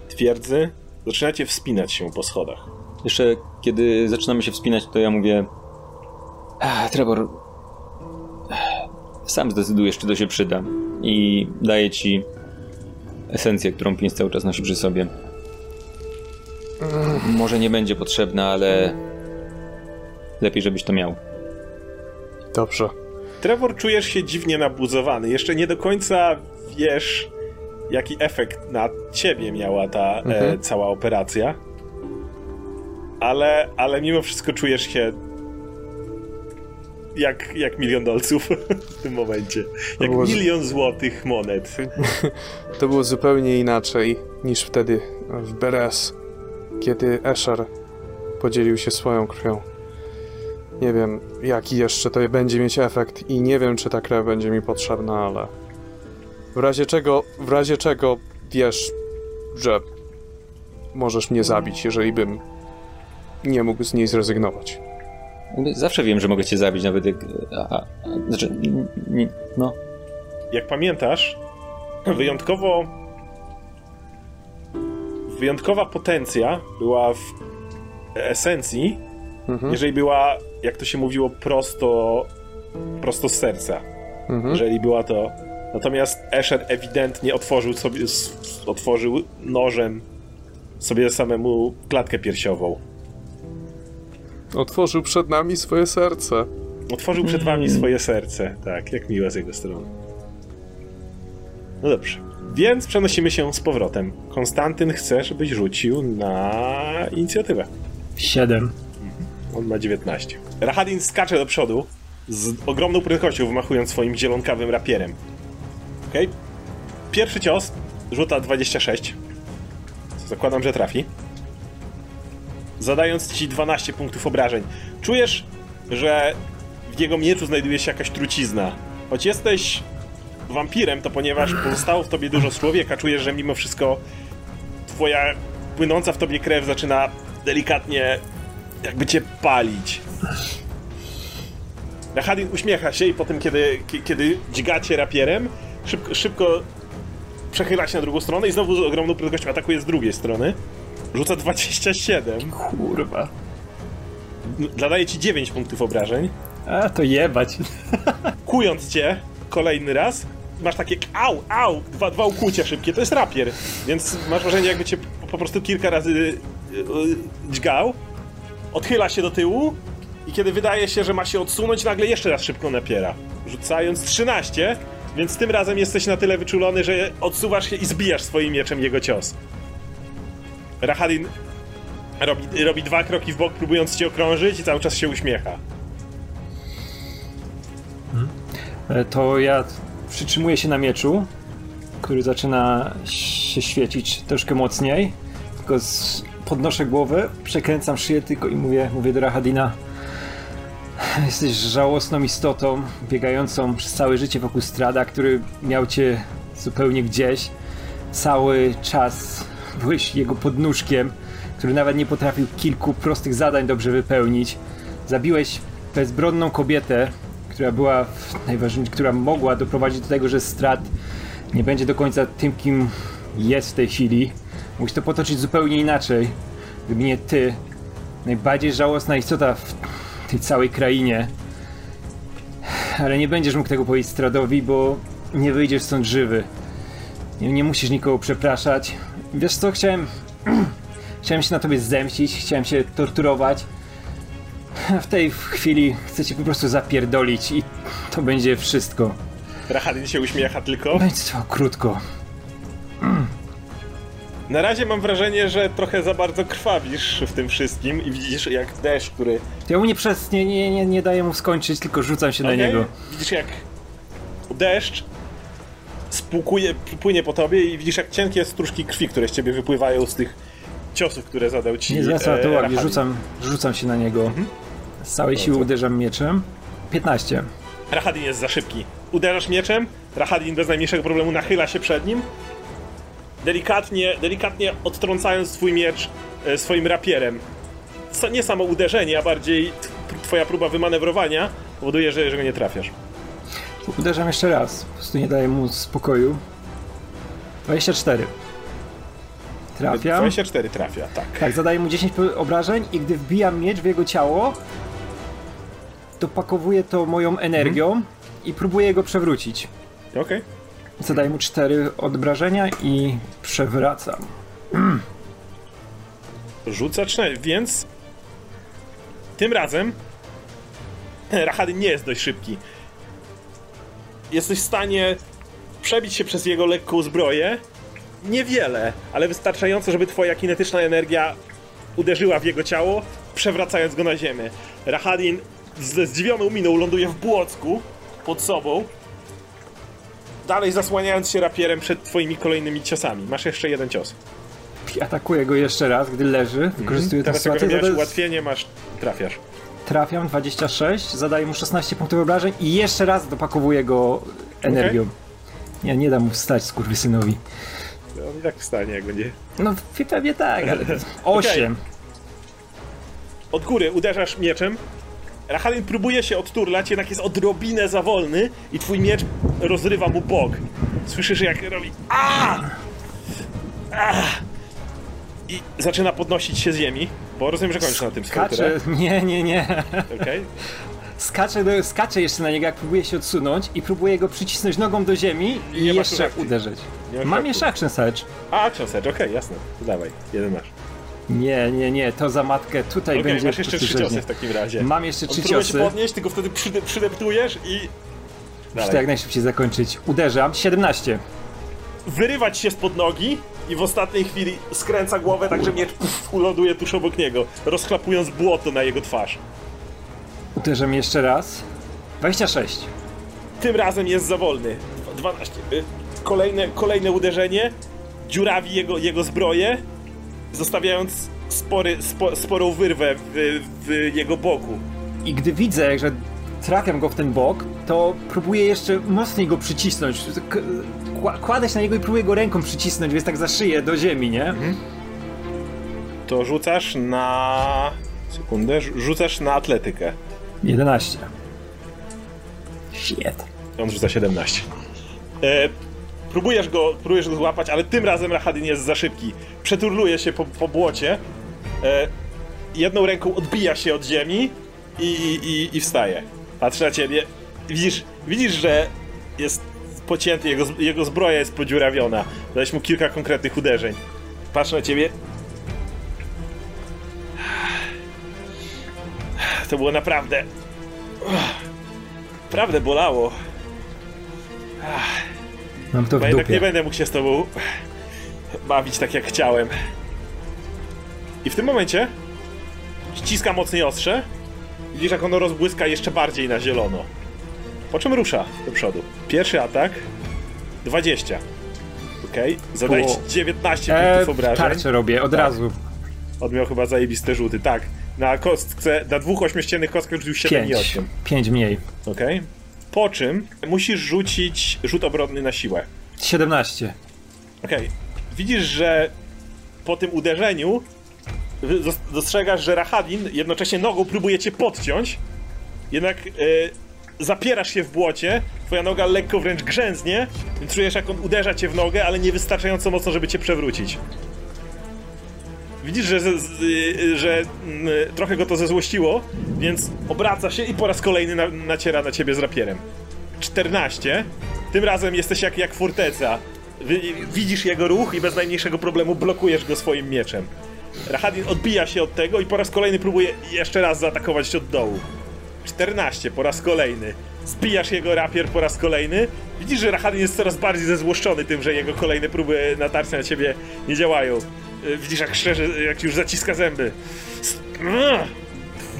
twierdzy, zaczynacie wspinać się po schodach.
Jeszcze kiedy zaczynamy się wspinać, to ja mówię Trevor sam zdecydujesz, czy to się przyda i daję ci esencję, którą pies cały czas nosi przy sobie. Może nie będzie potrzebna, ale lepiej, żebyś to miał.
Dobrze.
Trevor, czujesz się dziwnie nabuzowany. Jeszcze nie do końca wiesz, jaki efekt na ciebie miała ta e, mhm. e, cała operacja. Ale, ale mimo wszystko czujesz się jak, jak milion dolców [laughs] w tym momencie. Jak milion złotych monet. [laughs]
To było zupełnie inaczej niż wtedy w Beres, kiedy Escher podzielił się swoją krwią. Nie wiem, jaki jeszcze to będzie mieć efekt i nie wiem, czy ta krew będzie mi potrzebna, ale w razie czego, w razie czego wiesz, że możesz mnie zabić, jeżeli bym nie mógł z niej zrezygnować.
Zawsze wiem, że mogę cię zabić, nawet jak... A, a, znaczy, nie, no.
Jak pamiętasz, wyjątkowo... Wyjątkowa potencja była w esencji, mhm. jeżeli była, jak to się mówiło, prosto, prosto z serca. Mhm. Jeżeli była to... Natomiast Escher ewidentnie otworzył sobie, otworzył nożem sobie samemu klatkę piersiową.
Otworzył przed nami swoje serce.
Otworzył przed wami swoje serce. Tak, jak miłe z jego strony. No dobrze. Więc przenosimy się z powrotem. Konstantyn chce, żebyś rzucił na inicjatywę.
Siedem. Mhm.
On ma 19. Rahadin skacze do przodu z ogromną prędkością, wymachując swoim zielonkawym rapierem. Okej. Okay. Pierwszy cios rzuta 26. Zakładam, że trafi zadając ci 12 punktów obrażeń. Czujesz, że w jego mieczu znajduje się jakaś trucizna. Choć jesteś wampirem, to ponieważ pozostało w tobie dużo człowieka, czujesz, że mimo wszystko twoja płynąca w tobie krew zaczyna delikatnie jakby cię palić. Rahadin uśmiecha się i potem, kiedy, kiedy dźgacie rapierem, szybko, szybko przechyla się na drugą stronę i znowu z ogromną prędkością atakuje z drugiej strony. Rzuca 27.
Kurwa.
Zadaje ci 9 punktów obrażeń.
A, to jebać.
Kując cię kolejny raz, masz takie au, au, dwa, dwa ukłucia szybkie, to jest rapier, więc masz wrażenie jakby cię po, prostu kilka razy yy, dźgał, odchyla się do tyłu i kiedy wydaje się, że ma się odsunąć, nagle jeszcze raz szybko napiera, rzucając 13, więc tym razem jesteś na tyle wyczulony, że odsuwasz się i zbijasz swoim mieczem jego cios. Rahadin robi, robi dwa kroki w bok, próbując cię okrążyć i cały czas się uśmiecha.
E, To ja przytrzymuję się na mieczu, który zaczyna się świecić troszkę mocniej. Tylko z, podnoszę głowę, przekręcam szyję tylko i mówię, mówię do Rahadina. Jesteś żałosną istotą, biegającą przez całe życie wokół strada, który miał cię zupełnie gdzieś. Cały czas byłeś jego podnóżkiem, który nawet nie potrafił kilku prostych zadań dobrze wypełnić. Zabiłeś bezbronną kobietę, która była najważniejsza, która mogła doprowadzić do tego, że strat nie będzie do końca tym, kim jest w tej chwili. Mógłbyś to potoczyć zupełnie inaczej. Gdyby nie ty, najbardziej żałosna istota w tej całej krainie. Ale nie będziesz mógł tego powiedzieć Stradowi, bo nie wyjdziesz stąd żywy. Nie, nie musisz nikogo przepraszać. Wiesz co, chciałem... [clears throat] chciałem się na tobie zemścić, chciałem się torturować. W tej chwili chcę cię po prostu zapierdolić i to będzie wszystko.
Rahadin się uśmiecha tylko.
Będzie trwało krótko. [clears throat]
Na razie mam wrażenie, że trochę za bardzo krwawisz w tym wszystkim i widzisz jak deszcz, który...
Ja mu nie przez... nie, nie, nie, nie daję mu skończyć, tylko rzucam się na
Okej?
niego.
Widzisz jak deszcz spłukuje, płynie po tobie i widzisz jak cienkie stróżki krwi, które z ciebie wypływają z tych ciosów, które zadał ci
Nie to
e, Rahadin.
rzucam, rzucam się na niego. Z całej siły uderzam mieczem. 15.
Rahadin jest za szybki. Uderzasz mieczem, Rahadin bez najmniejszego problemu nachyla się przed nim. Delikatnie, delikatnie odtrącając twój miecz e, swoim rapierem. Co, nie samo uderzenie, a bardziej twoja próba wymanewrowania powoduje, że, że go nie trafiasz.
Uderzam jeszcze raz. Po prostu nie daję mu spokoju. 24. Trafiam.
24 trafia, tak.
Tak, zadaję mu 10 po- obrażeń i gdy wbijam miecz w jego ciało, dopakowuję to moją energią i próbuję go przewrócić.
Okej.
Zadaję mu 4 obrażenia i przewracam. [clears throat]
Rzucacz, na- więc tym razem [laughs] Rahadin nie jest dość szybki. Jesteś w stanie przebić się przez jego lekką zbroję. Niewiele, ale wystarczająco, żeby twoja kinetyczna energia uderzyła w jego ciało, przewracając go na ziemię. Rahadin ze zdziwioną miną ląduje w błocku pod sobą, dalej zasłaniając się rapierem przed twoimi kolejnymi ciosami. Masz jeszcze jeden cios.
I atakuję go jeszcze raz, gdy leży. Wykorzystuję tę
Teraz jak
sytuację. zadaję-
ułatwienie, masz... trafiasz.
Trafiam 26, zadaję mu 16 punktów obrażeń i jeszcze raz dopakowuję go energią. Ja nie dam mu wstać skurwysynowi.
On i tak wstanie, jak będzie.
No pewnie tak, ale [laughs] 8.
Od góry uderzasz mieczem. Rachalin próbuje się odturlać, jednak jest odrobinę za wolny i twój miecz rozrywa mu bok. Słyszysz, jak robi a! a! I zaczyna podnosić się z ziemi, bo rozumiem, że kończy na tym swoją
Skaczę, [laughs] nie, nie, nie.
Okej.
Skaczę, do, skaczę jeszcze na niego, jak próbuję się odsunąć i próbuję go przycisnąć nogą do ziemi i,
masz
jeszcze uderzyć.
Nie
Mam jeszcze action search.
A, action search, okej, jasne. To dawaj, jeden masz.
Nie, nie, nie, to za matkę tutaj
Okej,
będzie
masz jeszcze trzy ciosy w takim razie.
Mam jeszcze trzy
próbuje się
ciosy.
podnieść, tylko wtedy przyde- przydeptujesz i...
Muszę to jak najszybciej zakończyć. Uderzam. 17.
wyrywać się spod nogi i w ostatniej chwili skręca głowę tak, że miecz puf, uląduje tuż obok niego, rozchlapując błoto na jego twarz.
Uderzam jeszcze raz. 26.
Tym razem jest za wolny. Dwa- 12. Y, Kolejne, kolejne uderzenie dziurawi jego, jego zbroję, zostawiając spory, spo, sporą wyrwę w, w jego boku.
I gdy widzę, że trafiam go w ten bok, to próbuję jeszcze mocniej go przycisnąć. Kła- Kładę się na niego i próbuję go ręką przycisnąć, więc tak za szyję do ziemi, nie?
To rzucasz na... Sekundę, rzu- rzucasz na atletykę.
11. Shit.
On rzuca 17. E, próbujesz, go, próbujesz go złapać, ale tym razem Rahadin jest za szybki. Przeturluje się po, po błocie. E, jedną ręką odbija się od ziemi i, i, i, i wstaje. Patrzy na ciebie. Widzisz, widzisz, że jest pocięty, jego, jego zbroja jest podziurawiona. Dałeś mu kilka konkretnych uderzeń. Patrz na ciebie. To było naprawdę... Naprawdę bolało.
Mam to w
Bo jednak nie będę mógł się z tobą bawić tak jak chciałem. I w tym momencie ściska mocniej ostrze. Widzisz, jak ono rozbłyska jeszcze bardziej na zielono. Po czym rusza do przodu. Pierwszy atak 20. Okej, zadajcie
O.
19
E,
punktów obrażeń.
tarczę robię, od
Tak.
razu.
On miał chyba zajebiste rzuty, tak. Na kostce, na dwóch ośmiościennych kostkach rzucił 7 i
5.
8.
5 mniej.
Okej. Po czym musisz rzucić rzut obronny na siłę.
17.
Okej. Widzisz, że po tym uderzeniu dostrzegasz, że Rahadin jednocześnie nogą próbuje cię podciąć, jednak e, zapierasz się w błocie, twoja noga lekko wręcz grzęznie, więc czujesz jak on uderza cię w nogę, ale nie wystarczająco mocno, żeby cię przewrócić. Widzisz, że, y, że mm, trochę go to zezłościło, więc obraca się i po raz kolejny na, naciera na ciebie z rapierem. 14. Tym razem jesteś jak, jak forteca. Widzisz jego ruch i bez najmniejszego problemu blokujesz go swoim mieczem. Rahadin odbija się od tego i po raz kolejny próbuje jeszcze raz zaatakować od dołu. 14 po raz kolejny. Zbijasz jego rapier po raz kolejny. Widzisz, że Rahadin jest coraz bardziej zezłoszczony tym, że jego kolejne próby natarcia na ciebie nie działają. Y, Widzisz, jak szczerze, jak już zaciska zęby.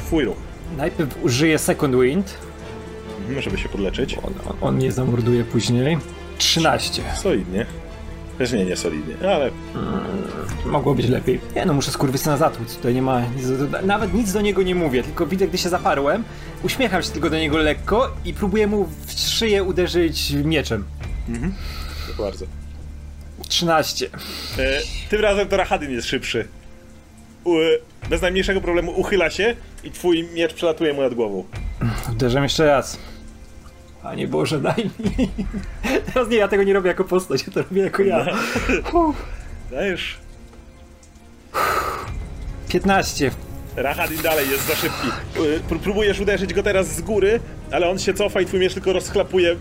Twój ruch,
Najpierw użyję Second Wind.
Żeby się podleczyć.
On, on mnie zamorduje później. 13.
Solidnie. Też nie, nie solidnie, ale
Mogło być lepiej. Nie no, muszę skurwysyna zatłuc. Tutaj nie ma nic nawet nic do niego nie mówię, tylko widzę, gdy się zaparłem, uśmiecham się tylko do niego lekko i próbuję mu w szyję uderzyć mieczem.
to bardzo.
13.
E, tym razem to Rahadin jest szybszy. U, bez najmniejszego problemu uchyla się i twój miecz przelatuje mu nad głową.
Uderzam jeszcze raz. Panie Boże, daj mi. Teraz nie, ja tego nie robię jako postać, ja to robię jako ja.
Dajesz.
15.
Rahadin dalej jest za szybki. Pró- próbujesz uderzyć go teraz z góry, ale on się cofa i twój miecz tylko rozchlapuje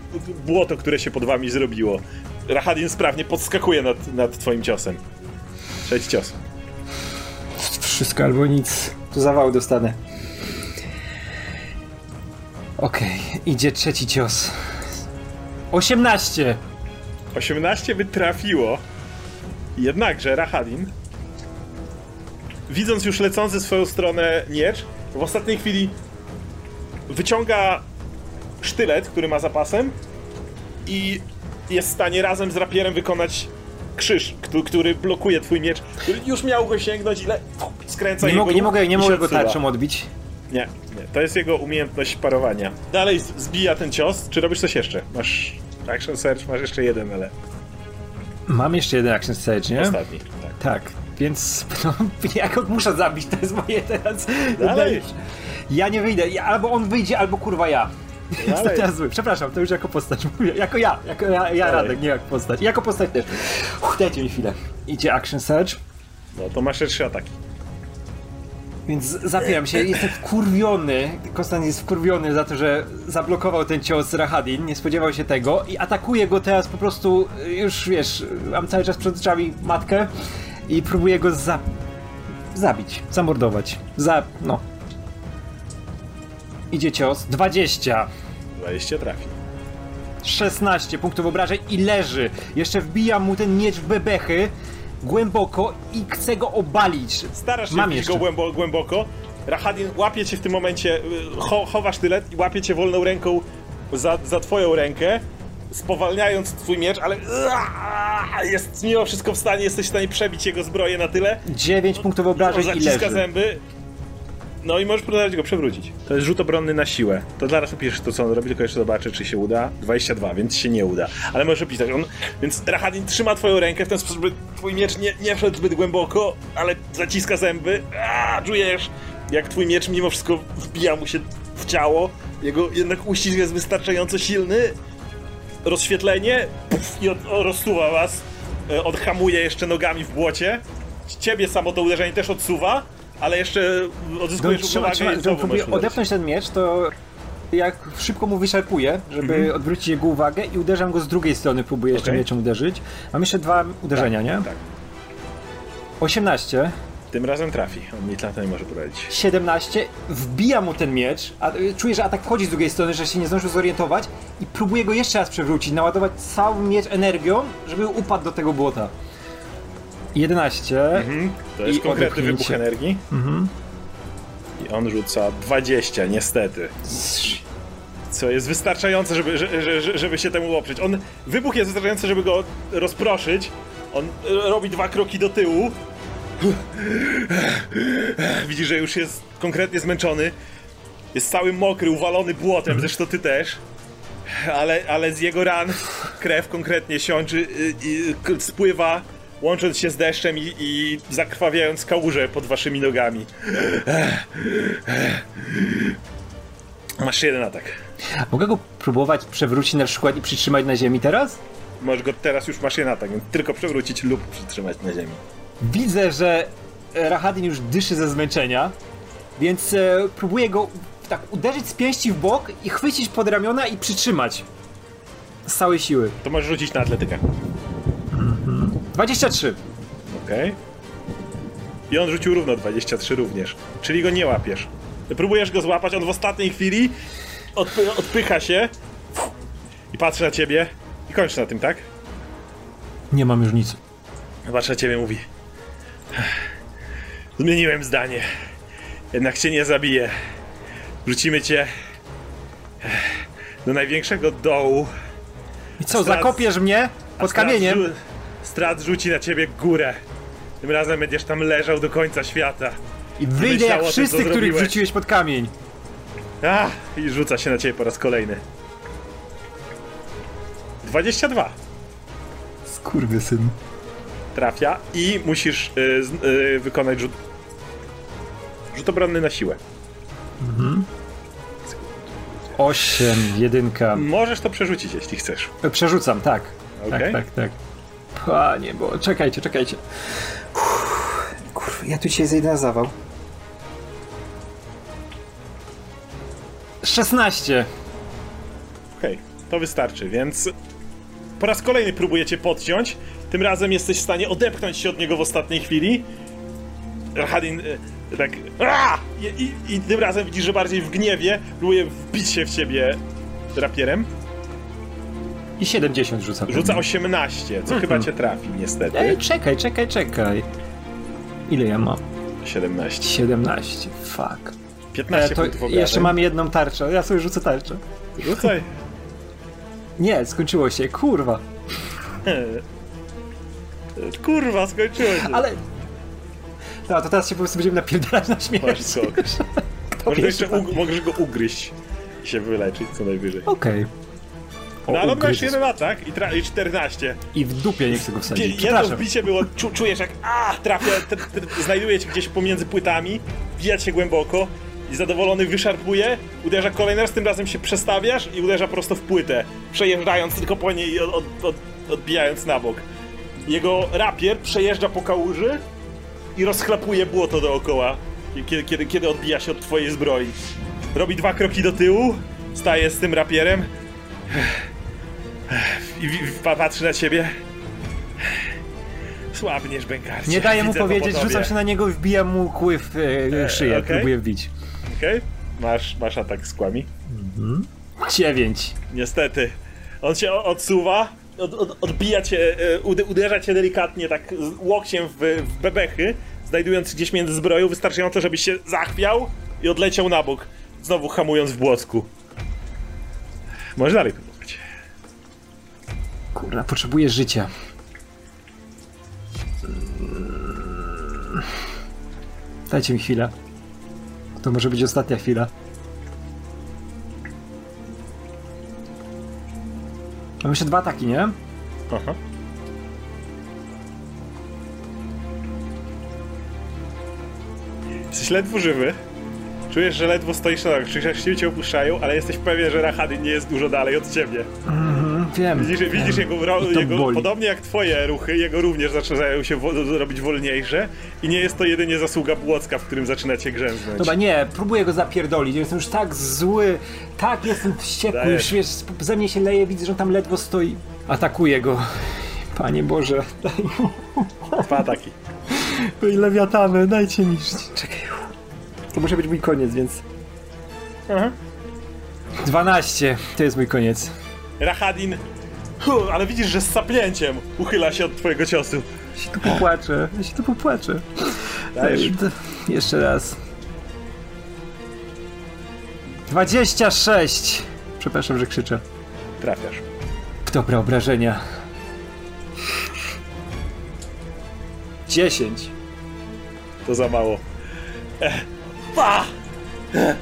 błoto, które się pod wami zrobiło. Rahadin sprawnie podskakuje nad, nad twoim ciosem. Trzeci cios.
Wszystko albo nic. Tu zawał dostanę. Okej, idzie trzeci cios. 18.
18 by trafiło. Jednakże Rahadin, widząc już lecący swoją stronę miecz, w ostatniej chwili wyciąga sztylet, który ma zapasem i jest w stanie razem z rapierem wykonać krzyż, któ- który blokuje twój miecz, który już miał go sięgnąć, ile skręca
Nie
jego
mogę, nie mogę, nie mogę go tarczą odbić.
Nie, nie, to jest jego umiejętność parowania. Dalej zbija ten cios. Czy robisz coś jeszcze? Masz action search, masz jeszcze jeden, ale
Mam jeszcze jeden action stage, nie?
ostatni. Tak.
Tak, więc [laughs] no, ja go muszę zabić, to jest moje teraz.
Dalej.
Ja nie wyjdę, albo on wyjdzie, albo kurwa ja. [laughs] Jestem teraz zły. Przepraszam, to już jako postać mówię. Jako ja, jako ja, ja
Dalej.
Radek, nie jako postać. Jako postać też. Uch, dajcie mi chwilę. Idzie action search,
No to masz jeszcze trzy ataki.
Więc zapieram się. Jestem wkurwiony. Konstant jest wkurwiony za to, że zablokował ten cios Rahadin. Nie spodziewał się tego i atakuje go teraz po prostu. y, Już wiesz, mam cały czas przed oczami matkę i próbuję go za... zabić, zamordować. Za. no. Idzie cios. 20.
20 trafi.
16 punktów obrażeń i leży. Jeszcze wbijam mu ten miecz w bebechy głęboko i chcę go obalić.
Starasz się
Mam jeszcze.
go głębo, głęboko. Rahadin łapie cię w tym momencie, y, cho, chowa sztylet i łapie cię wolną ręką za, za twoją rękę, spowalniając twój miecz, ale jest mimo wszystko w stanie, jesteś w stanie przebić jego zbroję na tyle.
9 punktów obrażeń i
zaciska
leży.
zęby. No i możesz próbować go przewrócić. To jest rzut obronny na siłę. To zaraz opiszesz to, co on robi, tylko jeszcze zobaczę, czy się uda. 22, więc się nie uda. Ale możesz opisać. On, więc Rahadin trzyma twoją rękę w ten sposób, by twój miecz nie, nie wszedł zbyt głęboko, ale zaciska zęby. A, czujesz, jak twój miecz mimo wszystko wbija mu się w ciało. Jego jednak uścisk jest wystarczająco silny. Rozświetlenie puf, i od, o, rozsuwa was. E, Odhamuje jeszcze nogami w błocie. Ciebie samo to uderzenie też odsuwa, ale jeszcze odzyskujesz
trzyma,
równowagę
trzyma,
i
gdybym
znowu
próbuję odepnąć ten miecz, to Jak szybko mu wyczerpuję, żeby odwrócić jego uwagę i uderzam go z drugiej strony, próbuję jeszcze
Okej.
mieczem uderzyć. Mam jeszcze dwa uderzenia, nie?
Tak.
18,
Tym razem trafi. On nic na to nie może poradzić.
17, wbija mu ten miecz, a y, czuję, że atak wchodzi z drugiej strony, że się nie zdążył zorientować i próbuję go jeszcze raz przewrócić, naładować cały miecz energią, żeby upadł do tego błota. 11,
Mhm. To jest
I
konkretny wybuch energii. I on rzuca 20, niestety. Co jest wystarczające, żeby, że- że- że- żeby się temu oprzeć. On, wybuch jest wystarczający, żeby go rozproszyć. On robi dwa kroki do tyłu. Widzi, że już jest konkretnie zmęczony. Jest cały mokry, uwalony błotem, zresztą ty też. Ale, ale z jego ran krew konkretnie siączy y, i k- spływa, łącząc się z deszczem i, i zakrwawiając kałuże pod waszymi nogami. Masz jeden atak.
mogę go próbować przewrócić na przykład i przytrzymać na ziemi teraz?
Możesz go teraz już masz jeden atak, więc tylko przewrócić lub przytrzymać na ziemi.
Widzę, że e, Rahadin już dyszy ze zmęczenia, więc e, próbuję go tak uderzyć z pięści w bok i chwycić pod ramiona i przytrzymać. Z całej siły.
To możesz rzucić na atletykę.
23.
Okej. I on rzucił równo 23 również. Czyli go nie łapiesz. Próbujesz go złapać, on w ostatniej chwili odpy odpycha się i patrzy na ciebie i kończy na tym, tak?
Nie mam już nic.
Patrzy na ciebie mówi. Zmieniłem zdanie. Jednak cię nie zabiję. Wrzucimy cię do największego dołu.
I co,
Strat-
zakopiesz mnie pod kamieniem?
Strat rzuci na ciebie górę. Tym razem będziesz tam leżał do końca świata.
I wyjdę jak
tym,
wszyscy,
co
których
zrobiłeś.
wrzuciłeś pod kamień.
A, I rzuca się na ciebie po raz kolejny. 22.
Skurwysyn.
Trafia i musisz y, y, wykonać rzut. Rzut obronny na siłę.
8, jedynka.
Możesz to przerzucić, jeśli chcesz.
Przerzucam, tak.
Okej.
Tak, tak, tak. Panie, bo czekajcie, czekajcie. Kurwa, ja tu dzisiaj zejdę na zawał. 16.
Okej, to wystarczy, więc po raz kolejny próbujecie podciąć. Tym razem jesteś w stanie odepchnąć się od niego w ostatniej chwili. Rahadin y, tak. I, i, I tym razem widzisz, że bardziej w gniewie próbuje wbić się w ciebie rapierem.
I 70 rzucam.
Rzuca 18, co chyba cię trafi, niestety.
Ej, czekaj, czekaj, czekaj. Ile ja mam?
17.
17. Fuck.
15
E, to
punktów obrażeń.
jeszcze mam jedną tarczę. Ja sobie rzucę tarczę.
Rzucaj. [laughs]
Nie, skończyło się, kurwa. [laughs]
Kurwa, skończyłem. się.
Ale. No, to teraz się po prostu będziemy napierdalać na śmierć. [laughs]
Możesz,
jeszcze
ug- możesz go ugryźć i się wyleczyć co najwyżej.
Okej. O,
No ale on ma
ugryzł.
już jeden atak i, tra- i 14.
I w dupie nie chcę go
Pie-
wsadzić.
Jedno wbicie było, czu- czujesz jak a trafia, t- t- znajduje cię gdzieś pomiędzy płytami, wbija cię głęboko i zadowolony wyszarpuje, uderza kolejny raz, tym razem się przestawiasz i uderza prosto w płytę, przejeżdżając tylko po niej i od, od, od, odbijając na bok. Jego rapier przejeżdża po kałuży i rozchlapuje błoto dookoła, kiedy, kiedy, kiedy odbija się od twojej zbroi. Robi dwa kroki do tyłu, staje z tym rapierem i, patrzy na ciebie. Słabniesz, bękarcie.
Nie daję mu
Widzę
powiedzieć, rzucam się na niego i wbijam mu kły w e, szyję,
okej.
próbuję wbić.
Okej, masz, masz atak z kłami.
9.
Niestety. On się odsuwa, od, od, odbija cię, e, ude- uderza cię delikatnie tak łokciem w, w bebechy, znajdując gdzieś między zbroją, wystarczająco, żebyś się zachwiał i odleciał na bok, znowu hamując w błocku. Możesz dalej.
Kurwa, potrzebuję życia. Dajcie mi chwilę. To może być ostatnia chwila. Mam jeszcze dwa ataki, nie?
Aha. Jesteś ledwo żywy. Czujesz, że ledwo stoisz na nogach. Czujesz, siły cię opuszczają, ale jesteś pewien, że Rahady nie jest dużo dalej od ciebie.
Wiem.
Widzisz, widzisz jego, ro, jego
boli.
podobnie jak twoje ruchy, jego również zaczynają się wo, robić wolniejsze i nie jest to jedynie zasługa Błocka, w którym zaczynacie grzęznąć.
Dobra, nie, próbuję go zapierdolić. Jestem już tak zły, tak jestem wściekły,
Dajesz.
już wiesz, ze mnie się leje, widzę, że on tam ledwo stoi. Atakuję go. Panie Boże, daj mu.
Dwa ataki.
Oj, lewiatany, dajcie mi. Czekaj. To może być mój koniec, więc.
Aha.
12, to jest mój koniec.
Rahadin, hu, ale widzisz, że z sapnięciem uchyla się od twojego ciosu.
Ja się tu popłaczę, ja się tu popłaczę.
Dajesz.
Jeszcze raz. 26! Przepraszam, że krzyczę.
Trafiasz.
Dobra, obrażenia. 10.
To za mało. Ech, pa! Ech, y,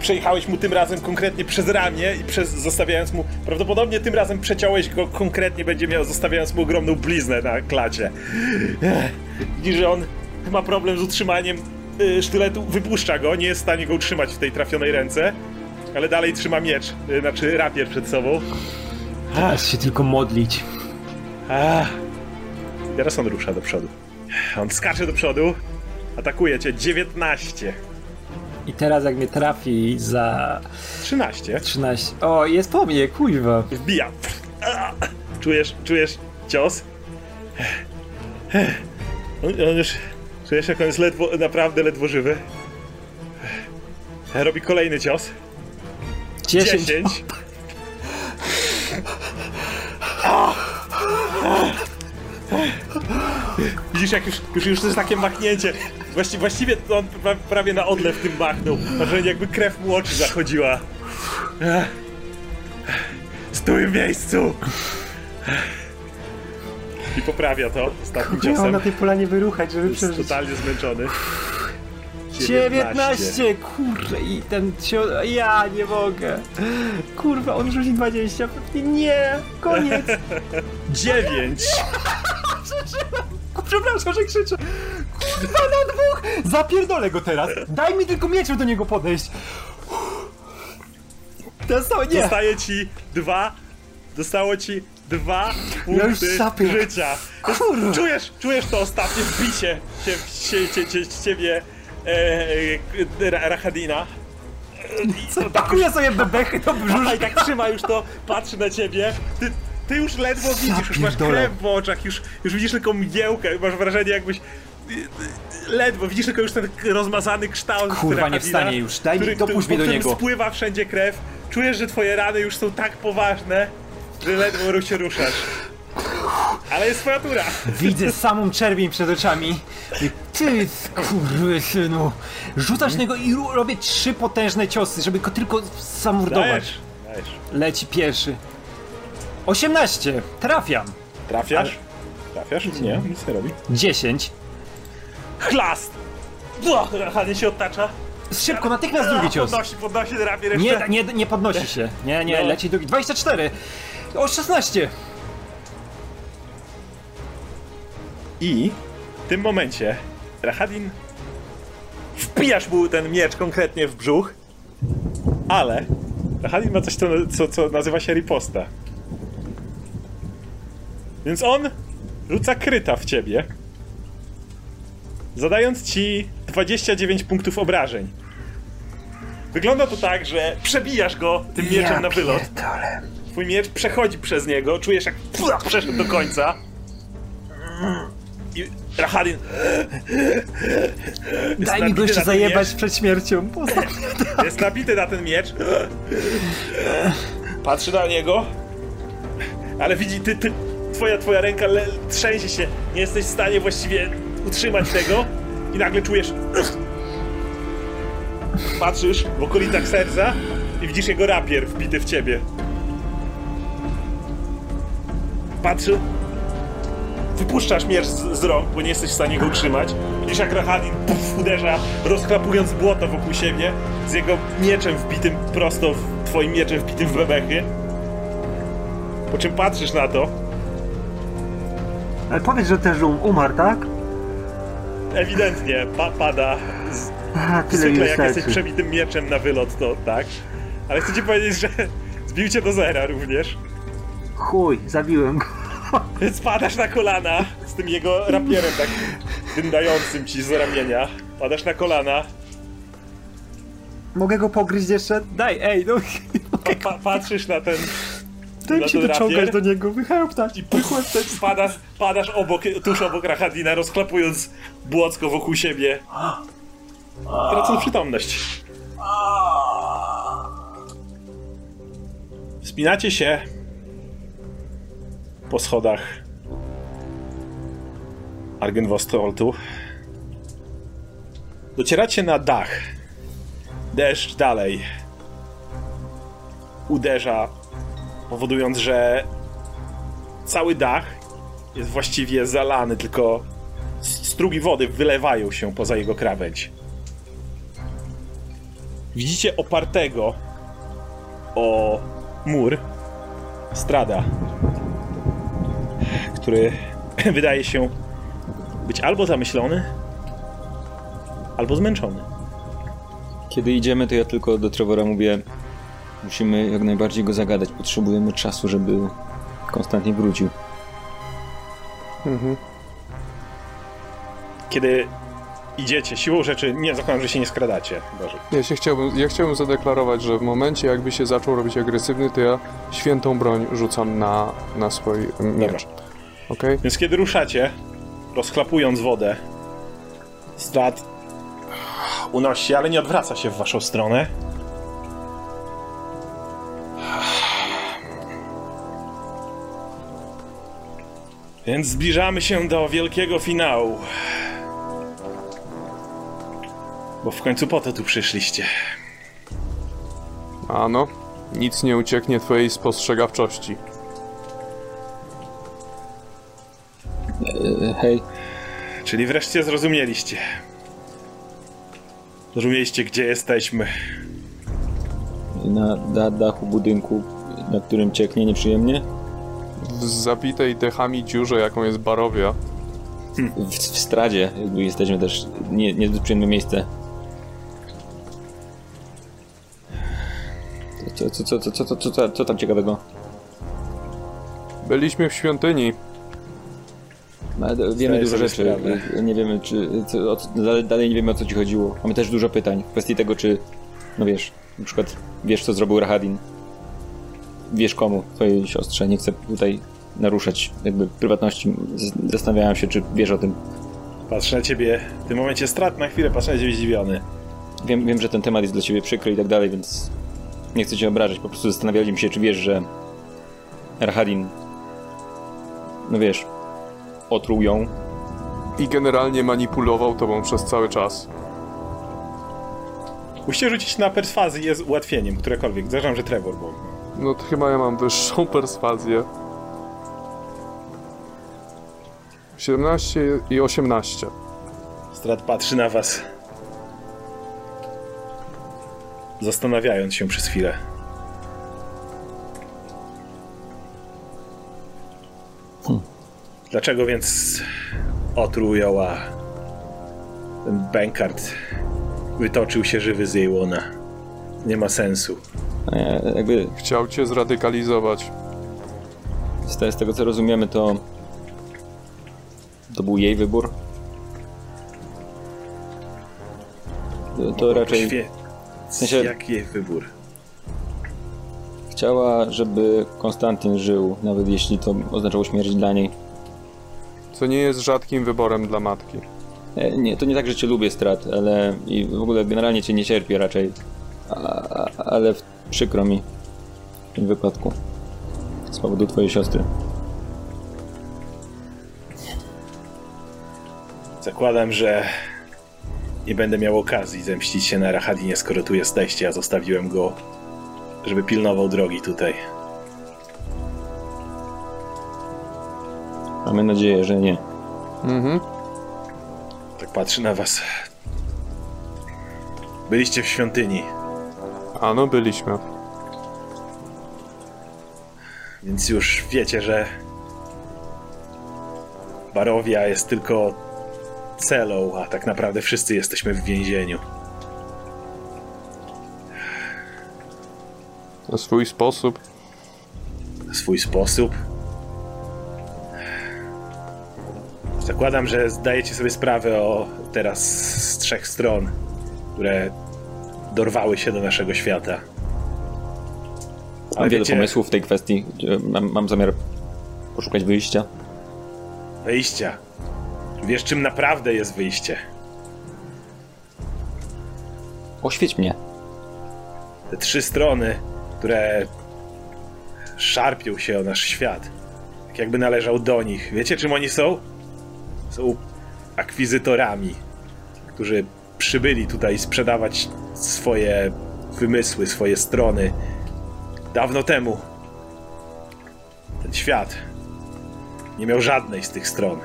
przejechałeś mu tym razem konkretnie przez ramię i przez, zostawiając mu, prawdopodobnie tym razem przeciąłeś go konkretnie, będzie miał, zostawiając mu ogromną bliznę na klacie. Widzisz, że on ma problem z utrzymaniem y, sztyletu, wypuszcza go, nie jest w stanie go utrzymać w tej trafionej ręce, ale dalej trzyma miecz, y, znaczy rapier przed sobą.
Teraz się tylko modlić.
A, teraz on rusza do przodu. On skacze do przodu, atakuje cię 19.
I teraz jak mnie trafi za
13.
13... O, jest po mnie, kuźwa.
Wbija. Czujesz, czujesz cios? On, on już. Czujesz, jak on jest ledwo, naprawdę ledwo żywy. Robi kolejny cios.
10.
10. Widzisz, jak już, już, już to jest takie machnięcie. Właści, właściwie to on pra, prawie na odlew tym machnął. Wrażenie, jakby krew mu oczy zachodziła. Stój w miejscu! I poprawia to ostatnim
Miał
ciosem.
na tej polanie wyruchać, żeby
Jest
przeżyć.
totalnie zmęczony.
19, kurczę, i ten cio... Ja nie mogę. Kurwa, on rzuci 20, pewnie nie. Koniec. [laughs]
9! [laughs]
Przepraszam, że krzyczę. Na dwóch. Zapierdolę go teraz. Daj mi tylko miecz, żeby do niego podejść. Dostał, nie.
Zostaje ci dwa. Zostało ci dwa
Ja
punkty
sapię.
życia.
Kurwa.
Czujesz, czujesz to ostatnie wbicie cie, ciebie e, e, Ra- Rahadina.
Pakuję sobie bebechy do
A
brzuszka.
i tak trzyma już to, patrzy na ciebie. Ty, ty już ledwo widzisz, już masz krew w oczach, już, już widzisz tylko mgiełkę, masz wrażenie jakbyś... Ledwo, widzisz tylko już ten rozmazany kształt
Kurwa, nie wstanie już. Daj mi- dopuść mnie do niego.
spływa wszędzie krew. Czujesz, że twoje rany już są tak poważne, że ledwo się ruszasz. Ale jest twoja tura.
Widzę samą czerwień przed oczami. Ty, kurwy synu. Rzucasz niego i robię trzy potężne ciosy, żeby go tylko zamordować.
Dajesz, dajesz.
Leci pierwszy. 18. Trafiam.
Trafiasz? Trafiasz? Nie, nic nie robi.
10.
Chlast! Rahadin się otacza.
Szybko, natychmiast drugi cios.
Podnosi, podnosi rapier jeszcze.
Nie, nie, nie podnosi się. Nie, nie,
No.
leci drugi. 24. O, 16.
I w tym momencie Rahadin wpijasz mu ten miecz konkretnie w brzuch, ale Rahadin ma coś, co, co, co nazywa się riposta. Więc on rzuca kryta w ciebie, zadając ci 29 punktów obrażeń. Wygląda to tak, że przebijasz go tym mieczem na wylot.
pierdolę.
Twój miecz przechodzi przez niego, czujesz jak przeszedł do końca. I Rahadin
Daj mi go jeszcze zajebać
miecz.
przed śmiercią. Poza... [laughs]
jest nabity na ten miecz. Patrzy na niego. Ale widzi, ty, ty twoja, twoja ręka le, trzęsie się. Nie jesteś w stanie właściwie utrzymać tego. I nagle czujesz... Patrzysz w okolicach serca i widzisz jego rapier wbity w ciebie. Patrzy. Wypuszczasz miecz z, z rąk, bo nie jesteś w stanie go utrzymać. Widzisz jak Rahadin puf, uderza, rozchlapując błoto wokół siebie, z jego mieczem wbitym prosto, w, twoim mieczem wbitym w bebechy. Po czym patrzysz na to,
Ale powiedz, że um, umarł, tak?
Ewidentnie pa, pada z,
Aha,
zwykle jak jesteś przebitym mieczem na wylot, to tak. Ale chcę ci powiedzieć, że Zbił cię do zera również.
Chuj, zabiłem go.
Spadasz na kolana z tym jego rapierem tak dyndającym ci z ramienia. Padasz na kolana,
Mogę go pogryźć jeszcze? Daj, ej, no.
pa, pa, patrzysz na ten
Mi się dociągać do niego. Wychałem ptać.
i pychłem ten spadasz, padasz obok, tuż obok Rahadina, rozklapując błocko wokół siebie. Tracąc przytomność. Wspinacie się po schodach Argenwostoltu. Docieracie na dach. Deszcz dalej uderza, powodując, że cały dach jest właściwie zalany, tylko strugi wody wylewają się poza jego krawędź. Widzicie opartego o mur strada, który [clears throat] wydaje się być albo zamyślony, albo zmęczony.
Kiedy idziemy, to ja tylko do Trevora mówię, musimy jak najbardziej go zagadać. Potrzebujemy czasu, żeby Konstantin wrócił.
Kiedy idziecie, siłą rzeczy, nie zakładam, że się nie skradacie. Boże.
Ja, się chciałbym, ja chciałbym zadeklarować, że w momencie jakby się zaczął robić agresywny, to ja świętą broń rzucam na, na swój miecz. Okej?
Więc kiedy ruszacie, rozchlapując wodę, strat unosi się, ale nie odwraca się w waszą stronę. Więc zbliżamy się do wielkiego finału. Bo w końcu po to tu przyszliście.
Ano, nic nie ucieknie twojej spostrzegawczości.
E, hej,
Czyli wreszcie zrozumieliście. Zrozumieliście, gdzie jesteśmy.
na da, dachu budynku, na którym cieknie nieprzyjemnie?
w zabitej dechami dziurze, jaką jest Barowia.
W, w stradzie jakby jesteśmy też nie, niezbyt przyjemne miejsce. Co, co, co, co, co, co, co, co tam ciekawego?
Byliśmy w świątyni.
No, wiemy dużo rzeczy. Nie wiemy, czy. Co, o, dalej nie wiemy o co ci chodziło. Mamy też dużo pytań w kwestii tego, czy. No wiesz, na przykład wiesz, co zrobił Rahadin. Wiesz komu, twojej siostrze. Nie chcę tutaj naruszać jakby prywatności. Zastanawiałem się, czy wiesz o tym.
Patrzę na ciebie, w tym momencie strat na chwilę, patrzę na ciebie zdziwiony.
Wiem, wiem, że ten temat jest dla ciebie przykry i tak dalej, więc nie chcę cię obrażać. Po prostu zastanawialiśmy się, czy wiesz, że Rahadin, no wiesz, otruł ją.
I generalnie manipulował tobą przez cały czas.
Musicie rzucić na perswazję z ułatwieniem, którekolwiek. Zdarzam, że Trevor, bo...
No to chyba ja mam wyższą perswazję. 17 i 18.
Strat patrzy na was. Zastanawiając się przez chwilę. Dlaczego więc otruł ją, ten Bankard wytoczył się żywy z jej łona? Nie ma sensu.
Ja, jakby
Chciał cię zradykalizować.
z, te, z tego co rozumiemy, to to był jej wybór. To, to raczej
Poświe...
sensie-
Jak jej wybór?
chciała, żeby Konstantyn żył, nawet jeśli to oznaczało śmierć dla niej.
Co nie jest rzadkim wyborem dla matki.
E, Nie, to nie tak, że cię lubię strat, ale i w ogóle generalnie cię nie cierpię raczej. A, a, ale w, przykro mi w tym wypadku. Z powodu twojej siostry.
Zakładam, że nie będę miał okazji zemścić się na Rahadinie, skoro tu jesteście, a zostawiłem go, żeby pilnował drogi tutaj.
Mamy nadzieję, że nie.
Mhm.
Tak patrzy na was. Byliście w świątyni,
Ano, byliśmy.
więc już wiecie, że Barowia jest tylko celą, a tak naprawdę wszyscy jesteśmy w więzieniu.
Na swój sposób.
Na swój sposób. Zakładam, że zdajecie sobie sprawę o teraz z trzech stron, które dorwały się do naszego świata.
Mam wiele pomysłów w tej kwestii. Mam, mam zamiar poszukać wyjścia.
Wyjścia. Wiesz, czym naprawdę jest wyjście?
Oświeć mnie.
Te trzy strony, które szarpią się o nasz świat. Tak jakby należał do nich. Wiecie, czym oni są? Są akwizytorami, którzy przybyli tutaj sprzedawać swoje wymysły, swoje strony. Dawno temu ten świat nie miał żadnej z tych stron.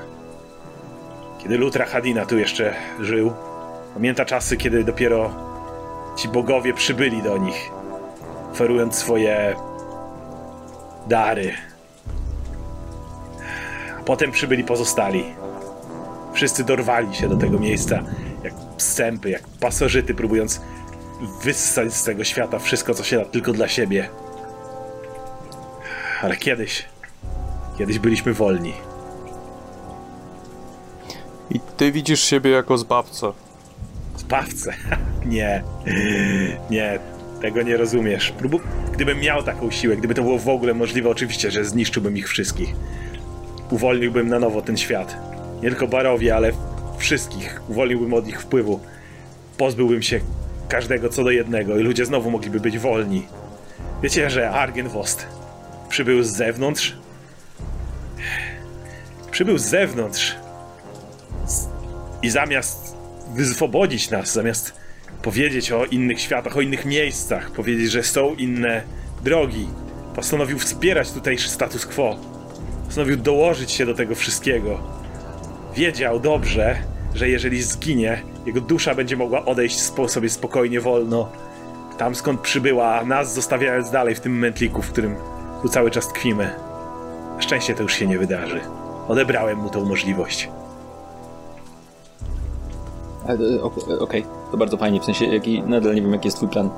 Kiedy Lutra Hadina tu jeszcze żył, pamięta czasy, kiedy dopiero ci bogowie przybyli do nich, oferując swoje dary. A potem przybyli pozostali. Wszyscy dorwali się do tego miejsca jak psępy, jak pasożyty, próbując wyssać z tego świata wszystko, co się da tylko dla siebie. Ale kiedyś, kiedyś byliśmy wolni.
I ty widzisz siebie jako zbawcę.
Zbawcę? [laughs] nie. Nie, tego nie rozumiesz. Próbu... Gdybym miał taką siłę, gdyby to było w ogóle możliwe, oczywiście, że zniszczyłbym ich wszystkich. Uwolniłbym na nowo ten świat. Nie tylko barowie, ale wszystkich. Uwolniłbym od ich wpływu. Pozbyłbym się każdego co do jednego i ludzie znowu mogliby być wolni. Wiecie, że Argenvost przybył z zewnątrz? Przybył z zewnątrz i zamiast wyswobodzić nas, zamiast powiedzieć o innych światach, o innych miejscach, powiedzieć, że są inne drogi, postanowił wspierać tutejszy status quo. Postanowił dołożyć się do tego wszystkiego. Wiedział dobrze, że jeżeli zginie, jego dusza będzie mogła odejść sobie spokojnie, wolno, tam skąd przybyła, a nas zostawiając dalej w tym mętliku, w którym tu cały czas tkwimy. Na szczęście to już się nie wydarzy. Odebrałem mu tą możliwość.
E, okej, okay, to bardzo fajnie, w sensie jaki, nadal nie wiem jaki jest twój plan.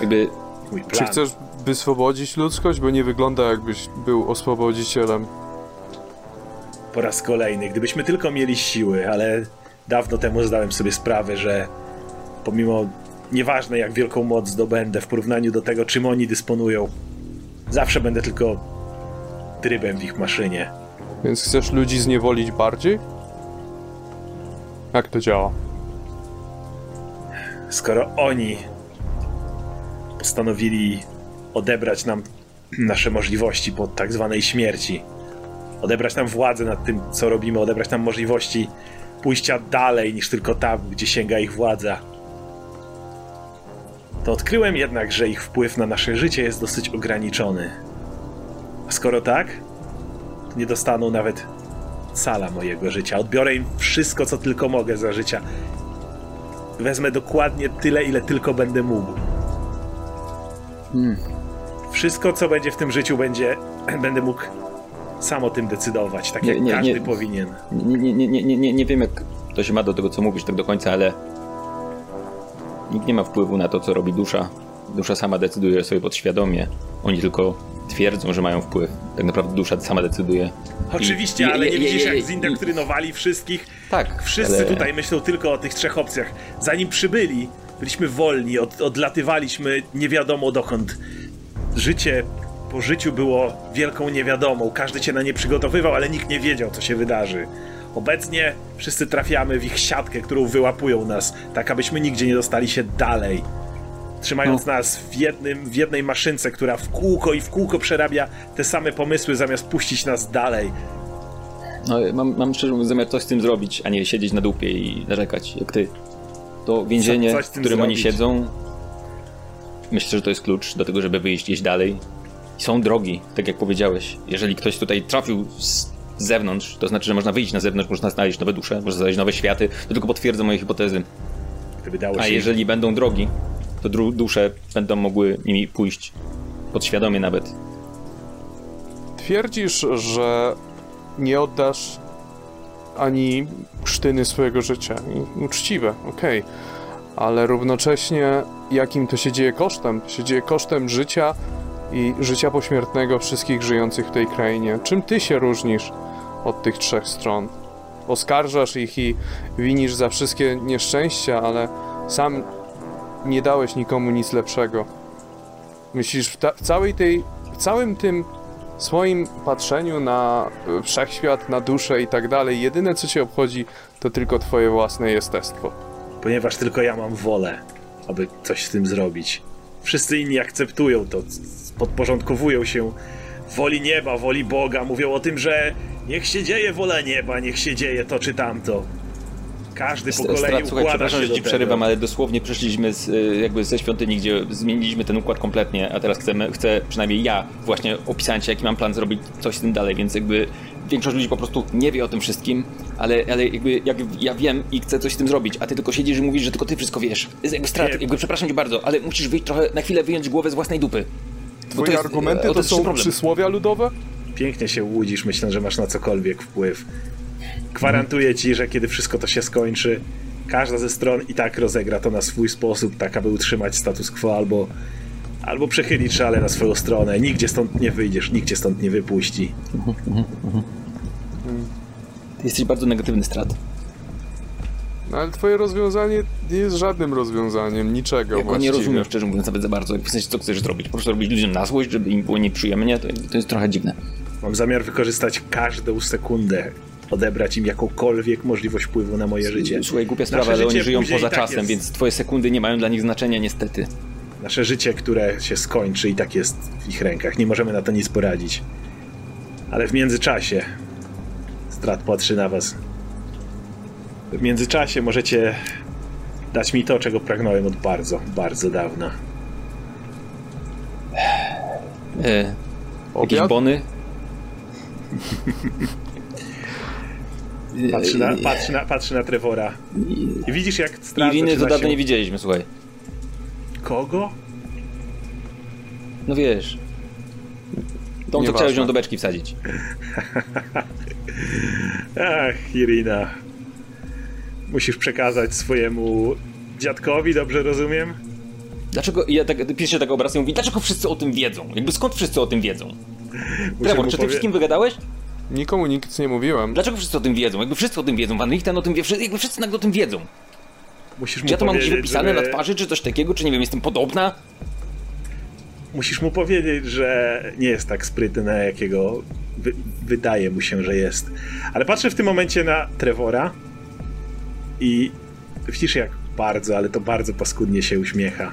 Jakby...
Mój plan. Czy chcesz wyswobodzić ludzkość? Bo nie wygląda jakbyś był oswobodzicielem.
Po raz kolejny, gdybyśmy tylko mieli siły, ale dawno temu zdałem sobie sprawę, że pomimo nieważne jak wielką moc zdobędę w porównaniu do tego, czym oni dysponują, zawsze będę tylko trybem w ich maszynie.
Więc chcesz ludzi zniewolić bardziej? Jak to działa?
skoro oni postanowili odebrać nam nasze możliwości po tak zwanej śmierci, odebrać nam władzę nad tym, co robimy, odebrać nam możliwości pójścia dalej niż tylko tam, gdzie sięga ich władza. To odkryłem jednak, że ich wpływ na nasze życie jest dosyć ograniczony. A skoro tak, to nie dostaną nawet cala mojego życia. Odbiorę im wszystko, co tylko mogę za życia wezmę dokładnie tyle, ile tylko będę mógł. Hmm. Wszystko, co będzie w tym życiu, będzie, [clears throat] będę mógł sam o tym decydować, tak nie, jak nie, każdy
nie,
powinien.
Nie, nie, nie, nie, nie, nie wiem, jak to się ma do tego, co mówisz tak do końca, ale nikt nie ma wpływu na to, co robi dusza. Dusza sama decyduje sobie podświadomie. Oni tylko twierdzą, że mają wpływ. Tak naprawdę dusza sama decyduje.
Oczywiście, I, ale nie widzisz, jak zindoktrynowali wszystkich?
Tak.
Wszyscy ale... tutaj myślą tylko o tych trzech opcjach. Zanim przybyli, byliśmy wolni, od, odlatywaliśmy nie wiadomo dokąd. Życie po życiu było wielką niewiadomą. Każdy cię na nie przygotowywał, ale nikt nie wiedział, co się wydarzy. Obecnie wszyscy trafiamy w ich siatkę, którą wyłapują nas, tak abyśmy nigdzie nie dostali się dalej trzymając no. nas w, jednym, w jednej maszynce, która w kółko i w kółko przerabia te same pomysły, zamiast puścić nas dalej.
No, mam, mam szczerze mówiąc zamiar coś z tym zrobić, a nie siedzieć na dupie i narzekać, jak ty. To więzienie, w którym zrobić. oni siedzą, myślę, że to jest klucz do tego, żeby wyjść gdzieś dalej. Są drogi, tak jak powiedziałeś. Jeżeli ktoś tutaj trafił z zewnątrz, to znaczy, że można wyjść na zewnątrz, można znaleźć nowe dusze, można znaleźć nowe światy. To tylko potwierdza moje hipotezy. A jeżeli będą drogi, to dusze będą mogły nimi pójść podświadomie nawet.
Twierdzisz, że nie oddasz ani sztyny swojego życia. Uczciwe, okej. Okay. Ale równocześnie jakim to się dzieje kosztem? To się dzieje kosztem życia i życia pośmiertnego wszystkich żyjących w tej krainie. Czym ty się różnisz od tych trzech stron? Oskarżasz ich i winisz za wszystkie nieszczęścia, ale sam nie dałeś nikomu nic lepszego. Myślisz, w, ta, w całej tej, w całym tym swoim patrzeniu na e, wszechświat, na duszę i tak dalej, jedyne co cię obchodzi, to tylko twoje własne jestestwo.
Ponieważ tylko ja mam wolę, aby coś z tym zrobić. Wszyscy inni akceptują to, podporządkowują się woli nieba, woli Boga, mówią o tym, że niech się dzieje wola nieba, niech się dzieje to czy tamto. Każdy po kolei
Strat, słuchaj,
układa się
że ci przerywam, ale dosłownie przeszliśmy z, y, jakby ze świątyni, gdzie zmieniliśmy ten układ kompletnie, a teraz chcemy, chcę, przynajmniej ja właśnie opisałem ci, jaki mam plan zrobić coś z tym dalej, więc jakby większość ludzi po prostu nie wie o tym wszystkim, ale, ale jakby jak ja wiem i chcę coś z tym zrobić, a ty tylko siedzisz i mówisz, że tylko ty wszystko wiesz. Jest jakby strat, jakby przepraszam cię bardzo, ale musisz wyjść trochę, na chwilę wyjąć głowę z własnej dupy. Bo
Twoje
jest-
argumenty to,
jest
są
problem.
przysłowia ludowe?
Pięknie się łudzisz, myślę, że masz na cokolwiek wpływ. Gwarantuję ci, że kiedy wszystko to się skończy, każda ze stron i tak rozegra to na swój sposób, tak aby utrzymać status quo albo, albo przechylić szale na swoją stronę. Nigdzie stąd nie wyjdziesz, nikt cię stąd nie wypuści.
Ty jesteś bardzo negatywny strat.
No ale twoje rozwiązanie nie jest żadnym rozwiązaniem, niczego
Ja go nie
właściwie.
rozumiem, szczerze mówiąc, nawet za bardzo. Jak w sensie, co chcesz zrobić? Po prostu robić ludziom na złość, żeby im było nieprzyjemnie? To, to jest trochę dziwne.
Mam zamiar wykorzystać każdą sekundę, odebrać im jakąkolwiek możliwość wpływu na moje życie.
Słuchaj, głupia
Nasze
sprawa, ale oni
życie
żyją
później
poza
i tak
czasem,
jest-
więc twoje sekundy nie mają dla nich znaczenia niestety.
Nasze życie, które się skończy i tak jest w ich rękach. Nie możemy na to nic poradzić. Ale w międzyczasie Strat patrzy na was. W międzyczasie możecie dać mi to, czego pragnąłem od bardzo, bardzo dawna.
E, jakieś bony?
Patrzy na, patrzy na, patrzy na Trevora. I widzisz, jak Strat
Iriny to dawno
się...
nie widzieliśmy, słuchaj.
Kogo?
No wiesz. Tą, co
Nieważne.
chciałeś ją do beczki wsadzić. [laughs]
Ach, Irina. Musisz przekazać swojemu dziadkowi, dobrze rozumiem?
Dlaczego, ja tak, się tak obraz i mówi, dlaczego wszyscy o tym wiedzą? Jakby skąd wszyscy o tym wiedzą? Trevor, czy ty
powie-
wszystkim wygadałeś?
Nikomu nic nie mówiłem.
Dlaczego wszyscy o tym wiedzą? Jakby wszyscy o tym wiedzą, Van Richten o tym wie, jakby wszyscy nagle o tym wiedzą.
Musisz mu
Czy ja to mam gdzieś wypisane
żeby-
na twarzy, czy coś takiego, czy nie wiem, jestem podobna?
Musisz mu powiedzieć, że nie jest tak sprytny, jakiego wy- wydaje mu się, że jest. Ale patrzę w tym momencie na Trevora i widzisz jak bardzo, ale to bardzo paskudnie się uśmiecha.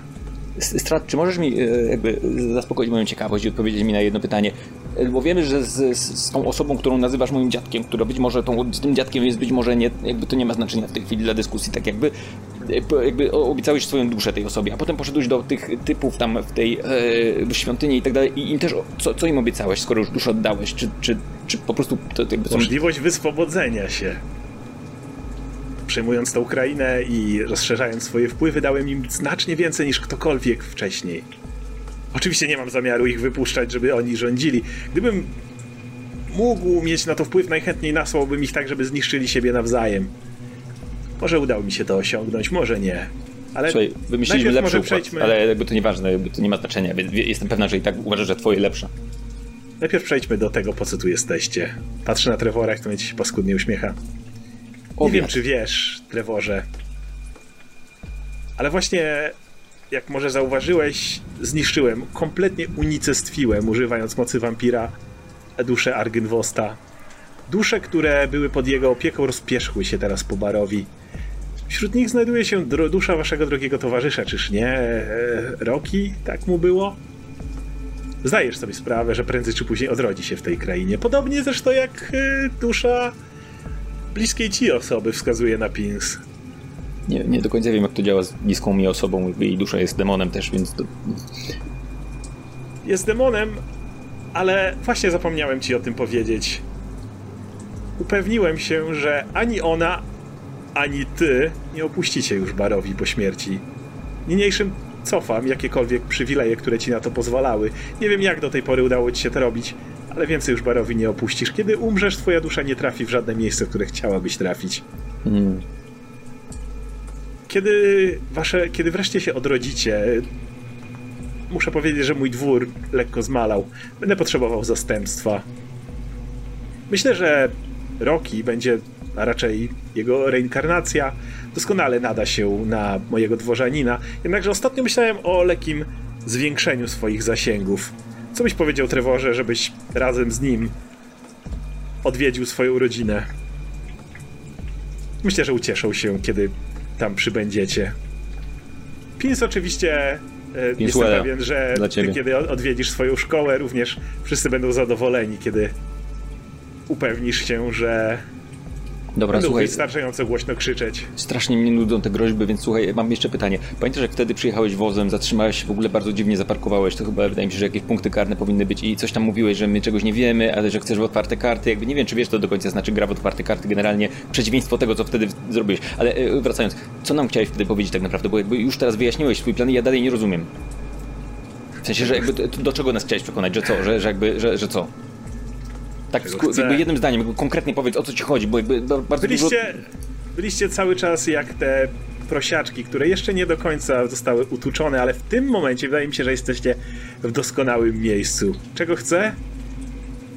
Strat, czy możesz mi e, jakby zaspokoić moją ciekawość i odpowiedzieć mi na jedno pytanie? Bo wiemy, że z, z, tą osobą, którą nazywasz moim dziadkiem, która być może tą, z tym dziadkiem jest być może nie, jakby to nie ma znaczenia w tej chwili dla dyskusji, tak jakby, jakby obiecałeś swoją duszę tej osobie, a potem poszedłeś do tych typów tam w tej e, świątyni i tak dalej i im też, co, co im obiecałeś, skoro już duszę oddałeś? Czy, czy, czy po prostu to jakby są...
Możliwość wyswobodzenia się. Przejmując tę Ukrainę i rozszerzając swoje wpływy, dałem im znacznie więcej niż ktokolwiek wcześniej. Oczywiście nie mam zamiaru ich wypuszczać, żeby oni rządzili. Gdybym mógł mieć na to wpływ, najchętniej nasłałbym ich tak, żeby zniszczyli siebie nawzajem. Może udało mi się to osiągnąć, może nie. Ale
Słuchaj, wymyśliliśmy lepszy układ,
przejdźmy,
ale jakby to nieważne, jakby to nie ma znaczenia, więc jestem pewna, że i tak uważasz, że twoje lepsze.
najpierw przejdźmy do tego, po co tu jesteście. Patrzę na Trevora, jak to mnie ci się paskudnie uśmiecha. Nie wiem, czy wiesz, Trevorze, ale właśnie, jak może zauważyłeś, zniszczyłem, kompletnie unicestwiłem, używając mocy wampira, dusze Argynwosta. Dusze, które były pod jego opieką, rozpierzchły się teraz po barowi. Wśród nich znajduje się dusza waszego drogiego towarzysza, czyż nie? E, Roki, tak mu było? Zdajesz sobie sprawę, że prędzej czy później odrodzi się w tej krainie. Podobnie zresztą jak e, dusza bliskiej ci osoby wskazuje na Pins.
Nie, nie do końca wiem, jak to działa z bliską mi osobą, jej dusza jest demonem też, więc to...
Jest demonem, ale właśnie zapomniałem ci o tym powiedzieć. Upewniłem się, że ani ona, ani ty nie opuścicie już barowi po śmierci. Niniejszym cofam jakiekolwiek przywileje, które ci na to pozwalały. Nie wiem, jak do tej pory udało ci się to robić, ale więcej już barowi nie opuścisz. Kiedy umrzesz, twoja dusza nie trafi w żadne miejsce, w które chciałabyś trafić.
Mm.
Kiedy wasze, kiedy wreszcie się odrodzicie, muszę powiedzieć, że mój dwór lekko zmalał. Będę potrzebował zastępstwa. Myślę, że Rocky będzie, a raczej jego reinkarnacja, doskonale nada się na mojego dworzanina. Jednakże ostatnio myślałem o lekkim zwiększeniu swoich zasięgów. Co byś powiedział, Trevorze, żebyś razem z nim odwiedził swoją rodzinę? Myślę, że ucieszą się, kiedy tam przybędziecie. Pins oczywiście e, jestem pewien, że ty, kiedy odwiedzisz swoją szkołę, również wszyscy będą zadowoleni, kiedy upewnisz się, że
Dobra,
Będą
słuchaj.
wystarczająco głośno krzyczeć.
Strasznie mnie nudzą te groźby, więc słuchaj, mam jeszcze pytanie. Pamiętasz, jak wtedy przyjechałeś wozem, zatrzymałeś się, w ogóle bardzo dziwnie zaparkowałeś, to chyba wydaje mi się, że jakieś punkty karne powinny być i coś tam mówiłeś, że my czegoś nie wiemy, ale że chcesz w otwarte karty. Jakby nie wiem, czy wiesz, to do końca znaczy gra w otwarte karty, generalnie przeciwieństwo tego, co wtedy zrobiłeś. Ale e, wracając, co nam chciałeś wtedy powiedzieć tak naprawdę, bo jakby już teraz wyjaśniłeś swój plan i ja dalej nie rozumiem. W sensie, że jakby do czego nas chciałeś przekonać, że co, że, że jakby, że, że co? Tak, jakby jednym zdaniem, jakby konkretnie powiedz o co ci chodzi, bo jakby bardzo
byliście, dużo... byliście cały czas jak te prosiaczki, które jeszcze nie do końca zostały utuczone, ale w tym momencie wydaje mi się, że jesteście w doskonałym miejscu. Czego chcę?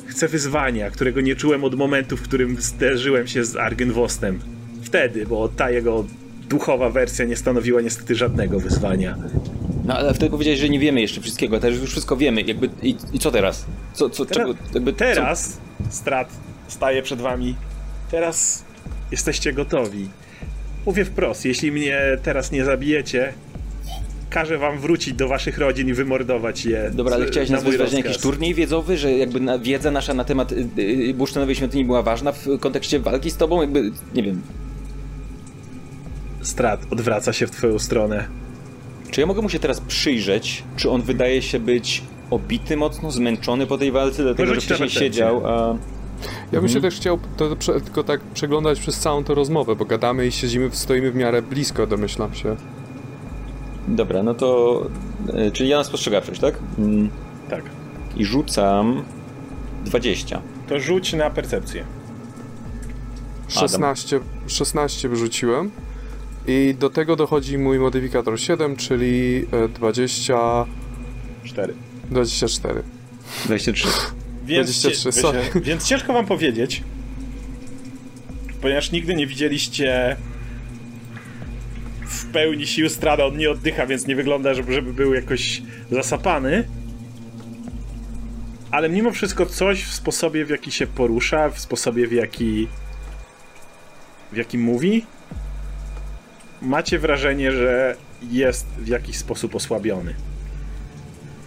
Chcę wyzwania, którego nie czułem od momentu, w którym zderzyłem się z Argenwostem. Wtedy, bo ta jego duchowa wersja nie stanowiła niestety żadnego wyzwania.
No ale wtedy powiedziałeś, że nie wiemy jeszcze wszystkiego, teraz już wszystko wiemy. Jakby, i, i co teraz? Co, co,
teraz, czego, jakby, teraz co? strat staje przed wami. Teraz jesteście gotowi. Mówię wprost, jeśli mnie teraz nie zabijecie, każę wam wrócić do waszych rodzin i wymordować je.
Dobra, ale chciałeś nas wezwać na jakiś turniej wiedzowy, że jakby na, wiedza nasza na temat y, y, bursztynowej świątyni była ważna w kontekście walki z tobą? Jakby, nie wiem.
Strat odwraca się w twoją stronę.
Czy ja mogę mu się teraz przyjrzeć, czy on wydaje się być obity mocno, zmęczony po tej walce, dlatego że wcześniej siedział, a...
Ja bym się mhm. też chciał to, to, tylko tak przeglądać przez całą tę rozmowę, bo gadamy i siedzimy, stoimy w miarę blisko, domyślam się.
Dobra, no to... E, czyli ja na spostrzegawczość, tak? Mm.
Tak.
I rzucam 20.
To rzuć na percepcję.
16, 16 wyrzuciłem. I do tego dochodzi mój modyfikator 7, czyli 24. 24.
23.
Więc, 23, sorry. [laughs] więc ciężko wam powiedzieć, ponieważ nigdy nie widzieliście w pełni sił strada, on nie oddycha, więc nie wygląda, żeby, żeby był jakoś zasapany. Ale mimo wszystko coś w sposobie, w jaki się porusza, w sposobie, w jaki w jaki mówi, macie wrażenie, że jest w jakiś sposób osłabiony.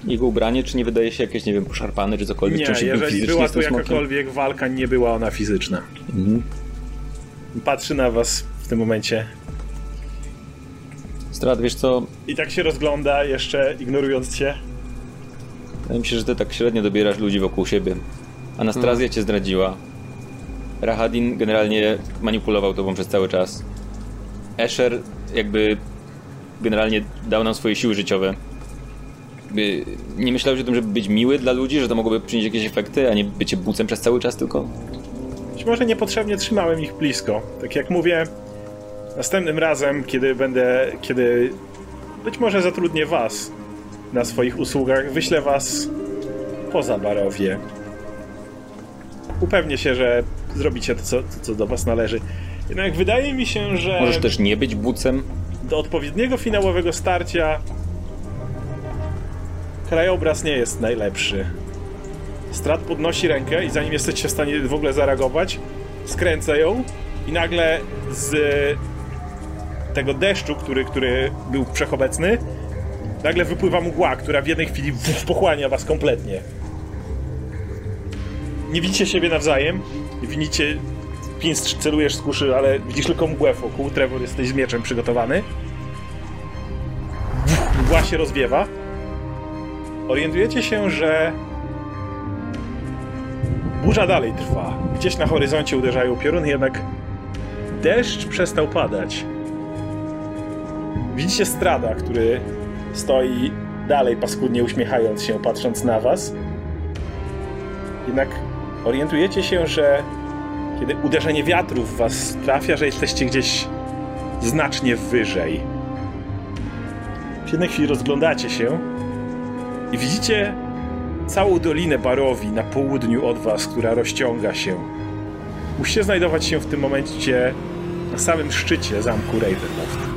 Jego ubranie, czy nie wydaje się jakieś, nie wiem, poszarpane, czy cokolwiek?
Nie,
czy
jeżeli była tu jakakolwiek walka, nie była ona fizyczna. Mhm. Patrzy na was w tym momencie.
Strat, wiesz co?
I tak się rozgląda, jeszcze ignorując cię.
Wydaje mi się, że ty tak średnio dobierasz ludzi wokół siebie. Anastrazja hmm. cię zdradziła. Rahadin generalnie manipulował tobą przez cały czas. Escher jakby generalnie dał nam swoje siły życiowe. Jakby nie myślałeś o tym, żeby być miły dla ludzi, że to mogłoby przynieść jakieś efekty, a nie bycie bucem przez cały czas tylko?
Być może niepotrzebnie trzymałem ich blisko. Tak jak mówię, następnym razem, kiedy będę, kiedy być może zatrudnię was na swoich usługach, wyślę was poza Barowie. Upewnię się, że zrobicie to, co, to, co do was należy. Jednak wydaje mi się, że.
Możesz też nie być bucem.
Do odpowiedniego finałowego starcia krajobraz nie jest najlepszy. Strat podnosi rękę i zanim jesteście w stanie w ogóle zareagować, skręca ją i nagle z tego deszczu, który, który był wszechobecny, nagle wypływa mgła, która w jednej chwili pochłania was kompletnie. Nie widzicie siebie nawzajem, widzicie Pinstrz, celujesz z kuszy, ale widzisz tylko mgłę wokół. Trevor, jesteś z mieczem przygotowany. Mgła się rozwiewa. Orientujecie się, że burza dalej trwa. Gdzieś na horyzoncie uderzają pioruny, jednak deszcz przestał padać. Widzicie strada, który stoi dalej paskudnie uśmiechając się, patrząc na was. Jednak orientujecie się, że kiedy uderzenie wiatru w was trafia, że jesteście gdzieś znacznie wyżej. W jednej chwili rozglądacie się I widzicie całą dolinę Barowi na południu od was, która rozciąga się. Musicie znajdować się w tym momencie na samym szczycie zamku Ravenloft.